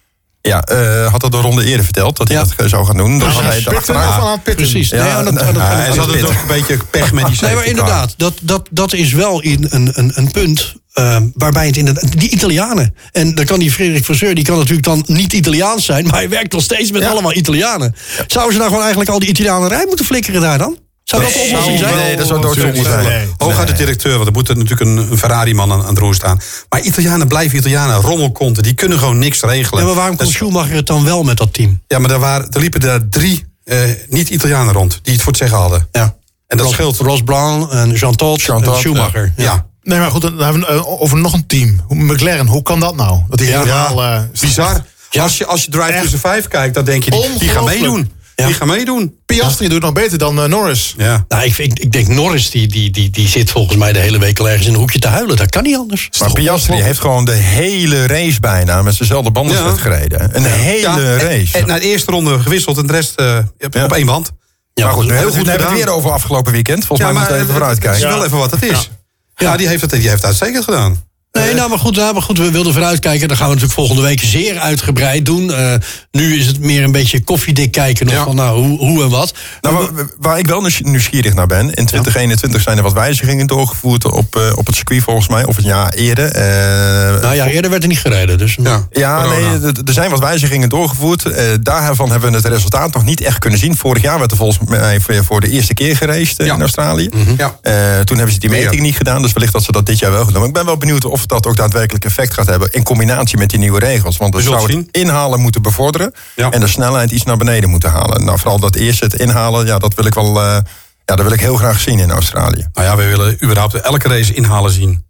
Ja, eh, had dat de ronde eerder verteld, dat hij Ja. dat eh, zou gaan doen. Dan hij hij erachteraan. of aan het pitten? Precies. Nee, ja, ze hadden pittig. ook een beetje pech met die Nee, maar inderdaad, dat, dat, dat is wel in een, een, een punt eh, waarbij het inderdaad... Die Italianen. En dan kan die Frederik Vasseur, die kan natuurlijk dan niet Italiaans zijn... maar hij werkt nog steeds met allemaal Italianen. Zouden ze nou gewoon eigenlijk al die Italianen rij moeten flikkeren daar dan? Zou dat de Nee, oplossing zijn? Nee, dat zou doodzonde zijn. Nee. Hooguit de directeur, want er moet er natuurlijk een, een Ferrari-man aan, aan het roer staan. Maar Italianen blijven Italianen, rommelkonten, die kunnen gewoon niks regelen. Ja, maar waarom kon Schumacher het dan wel met dat team? Ja, maar er, waren, er liepen er drie eh, niet-Italianen rond die het voor het zeggen hadden. Ja. En dat Ross, scheelt. Ross Brown en Jean Todt Jean en Todt, Schumacher. Ja. Nee, maar goed, dan hebben we eh, over nog een team. Hoe- McLaren, hoe kan dat nou? Dat die helemaal... eh, Bizar. Ja. Als je, als je Drive to Echt. Survive kijkt, dan denk je, die, die gaan meedoen. Ja. Die gaan meedoen. Piastri doet nog beter dan eh, Norris. Ja. Nou, ik, ik, ik denk Norris, die, die, die, die zit volgens mij de hele week al ergens in een hoekje te huilen. Dat kan niet anders. Maar Piastri heeft gewoon de hele race bijna met zijnzelfde bandenset Ja. gereden. Een hele Ja, en- race. En, na de eerste ronde gewisseld en de rest eh, op, Ja. op één band. Ja, maar goed, nu heel hebben we het weer over afgelopen weekend. Volgens mij moeten we even het is vooruitkijken. wel even wat het is. Ja, die heeft het, die heeft het uitstekend gedaan. Nee, nou, maar goed, nou, maar goed, we wilden vooruitkijken. Dat gaan we natuurlijk volgende week zeer uitgebreid doen. Eh, nu is het meer een beetje koffiedik kijken nog Ja. van nou, hoe, hoe en wat. Nou, waar, waar ik wel nieuws- nieuwsgierig naar ben. In 2021 zijn er wat wijzigingen doorgevoerd op, eh, op het circuit volgens mij. Of een jaar eerder. Eh, nou ja, eerder werd er niet gereden. Dus, Ja, Ja, nee, er- zijn wat wijzigingen doorgevoerd. Eh, daarvan hebben we het resultaat nog niet echt kunnen zien. Vorig jaar werd er volgens mij voor- de eerste keer geraced eh, Ja. in Australië. Ja. Eh, toen hebben ze die meting niet gedaan, dus wellicht dat ze dat dit jaar wel. Maar ik ben wel benieuwd of dat ook daadwerkelijk effect gaat hebben... in combinatie met die nieuwe regels. Want We zou het inhalen moeten bevorderen... Ja. en de snelheid iets naar beneden moeten halen. Nou, vooral dat eerste, het inhalen, ja, dat wil ik wel... eh, ja, dat wil ik heel graag zien in Australië. Nou ja, we willen überhaupt elke race inhalen zien.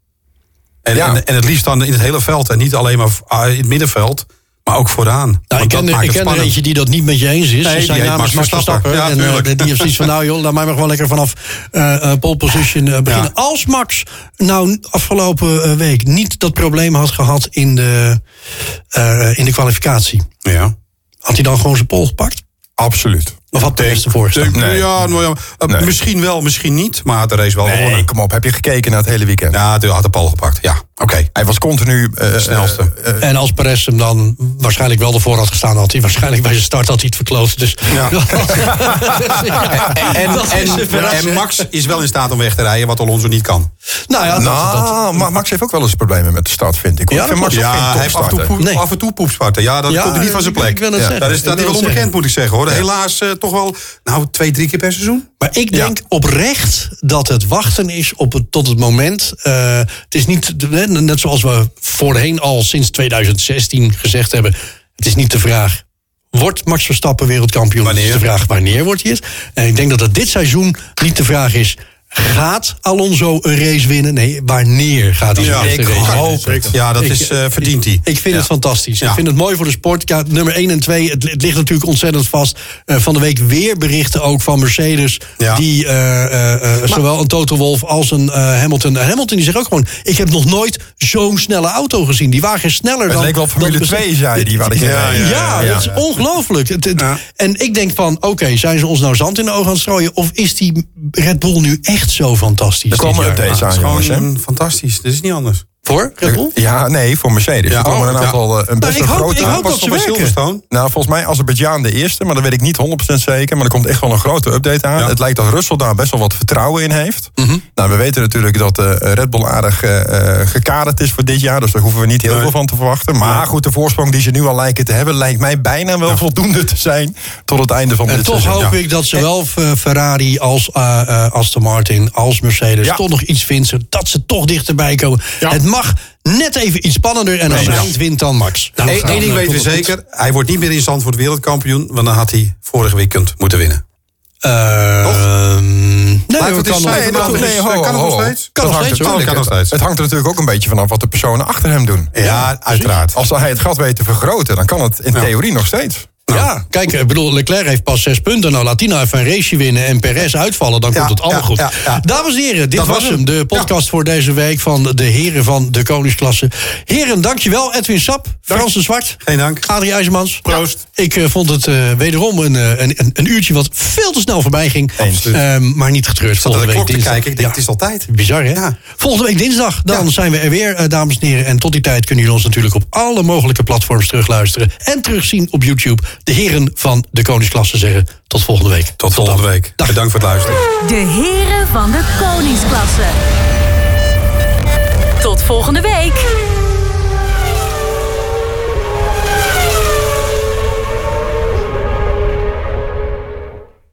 En, Ja. en, en het liefst dan in het hele veld. En niet alleen maar ah, in het middenveld, maar ook vooraan. Nou, ik ken, ik het ken er eentje die dat niet met je eens is. Nee, die zijn namens Max Max Verstappen. Verstappen. Ja, en die heeft zoiets van, nou joh, laat mij maar gewoon lekker vanaf eh eh, pole position eh, beginnen. Ja. Als Max nou afgelopen week niet dat probleem had gehad in de, eh, in de kwalificatie. Ja. Had hij dan gewoon zijn pole gepakt? Absoluut. Of had Perez ervoor gestaan? Nee. Ja, nou ja, Nee. misschien wel, misschien niet. Maar had de race wel Nee, gewonnen. kom op, heb je gekeken naar het hele weekend? Ja, hij had de pal gepakt. Ja, oké. Hij was continu... eh, snelste. eh, eh, En als Perez hem dan waarschijnlijk wel ervoor had gestaan... had hij waarschijnlijk bij zijn start had hij het verkloot. Dus Ja. En, Dat en, Max is wel in staat om weg te rijden, wat Alonso niet kan. nou ja, dat, nou, dat, Ma- Max heeft ook wel eens problemen met de start, vind ik. hoor. Ja, ik vind dat Max Ja, hij heeft af en toe, poep, Nee. af en toe poepsparten. Ja, dat Ja, komt niet van zijn plek. ik wil het Ja. zeggen. Daar, is, hij wel onbekend, zeggen. moet ik zeggen hoor. Helaas eh, toch wel nou, twee, drie keer per seizoen. Maar ik denk oprecht dat het wachten is op het, tot het moment. eh, het is niet, de- net zoals we voorheen al sinds 2016 gezegd hebben. Het is niet de vraag. Wordt Max Verstappen wereldkampioen? Het is Wanneer? de vraag wanneer wordt hij het? En ik denk dat het dit seizoen niet de vraag is. Gaat Alonso een race winnen? Nee, wanneer gaat hij Ja, ik race hoop het. Ja, dat Ik- is, eh, verdient hij. Ik vind Ja. het fantastisch. Ja. Ik vind het mooi voor de sport. Ja, nummer 1 en 2, het, het ligt natuurlijk ontzettend vast. Eh, van de week weer berichten ook van Mercedes. Die eh, eh, eh, zowel een Toto Wolff als een eh, Hamilton. Hamilton die zegt ook gewoon: Ik heb nog nooit zo'n snelle auto gezien. Die wagen is sneller Het dan. leek wel Formule dan- 2, zei die, wat ik ja, zei. ja, Ja, ja, dat is ongelooflijk. Het- het-. En ik denk van: Oké, zijn ze ons nou zand in de ogen aan het strooien? Of is die Red Bull nu echt zo fantastisch? Er komen updates Het aan, jongens. hè? fantastisch. Dit is niet anders. Voor Red Bull? Ja, nee, voor Mercedes. Ja, er komen oh, een aantal, eh, een best ik een hoop- grote... ik hoop dat ze bij werken. Silverstone. Nou, volgens mij Azerbeidzjan de eerste, maar dat weet ik niet 100% zeker. Maar er komt echt wel een grote update aan. Ja. Het lijkt dat Russell daar best wel wat vertrouwen in heeft. Mhm. Nou, we weten natuurlijk dat eh, Red Bull aardig eh, gekaderd is voor dit jaar. Dus daar hoeven we niet heel Nee. veel van te verwachten. Maar goed, de voorsprong die ze nu al lijken te hebben... lijkt mij bijna wel voldoende te zijn tot het einde van En dit toch seizoen. hoop Ja. ik dat zowel Ferrari als eh, Aston Martin als Mercedes toch nog iets vinden. Dat ze toch dichterbij komen. Het mag net even iets spannender. En als eind wint dan Max. Nou, Eén ding weten we zeker. Hij wordt niet meer in Zandvoort wereldkampioen. Want dan had hij vorige weekend moeten winnen. Ehm, nee, het kan nog- steeds? Kan nog hangt steeds, steeds. Het hangt er natuurlijk ook een beetje vanaf wat de personen achter hem doen. Ja, uiteraard. Als hij het gat weet te vergroten, dan kan het in theorie nog steeds. Ja, kijk, ik bedoel, Leclerc heeft pas zes punten. Nou, laat die nou even een raceje winnen en Perez uitvallen. Dan Ja, komt het allemaal ja, goed. ja, ja. Dames en heren, dit Dat was hem. De podcast voor deze week van de heren van de koningsklasse. Heren, dankjewel. Edwin Sap, Frans de Zwart. Geen dank. Adrie IJzermans. Proost. Ik eh, vond het eh, wederom een, eh, een, een, een uurtje wat veel te snel voorbij ging. Ehm, maar niet getreurd. Volgende week dinsdag. kijken. Ik denk, het is altijd. Bizar, hè? Volgende week dinsdag, dan zijn we er weer, dames en heren. En tot die tijd kunnen jullie ons natuurlijk op alle mogelijke platforms terugluisteren. En terugzien op YouTube. De heren van de Koningsklasse zeggen tot volgende week. Tot volgende week. Dag. Bedankt voor het luisteren. De heren van de koningsklasse. Tot volgende week.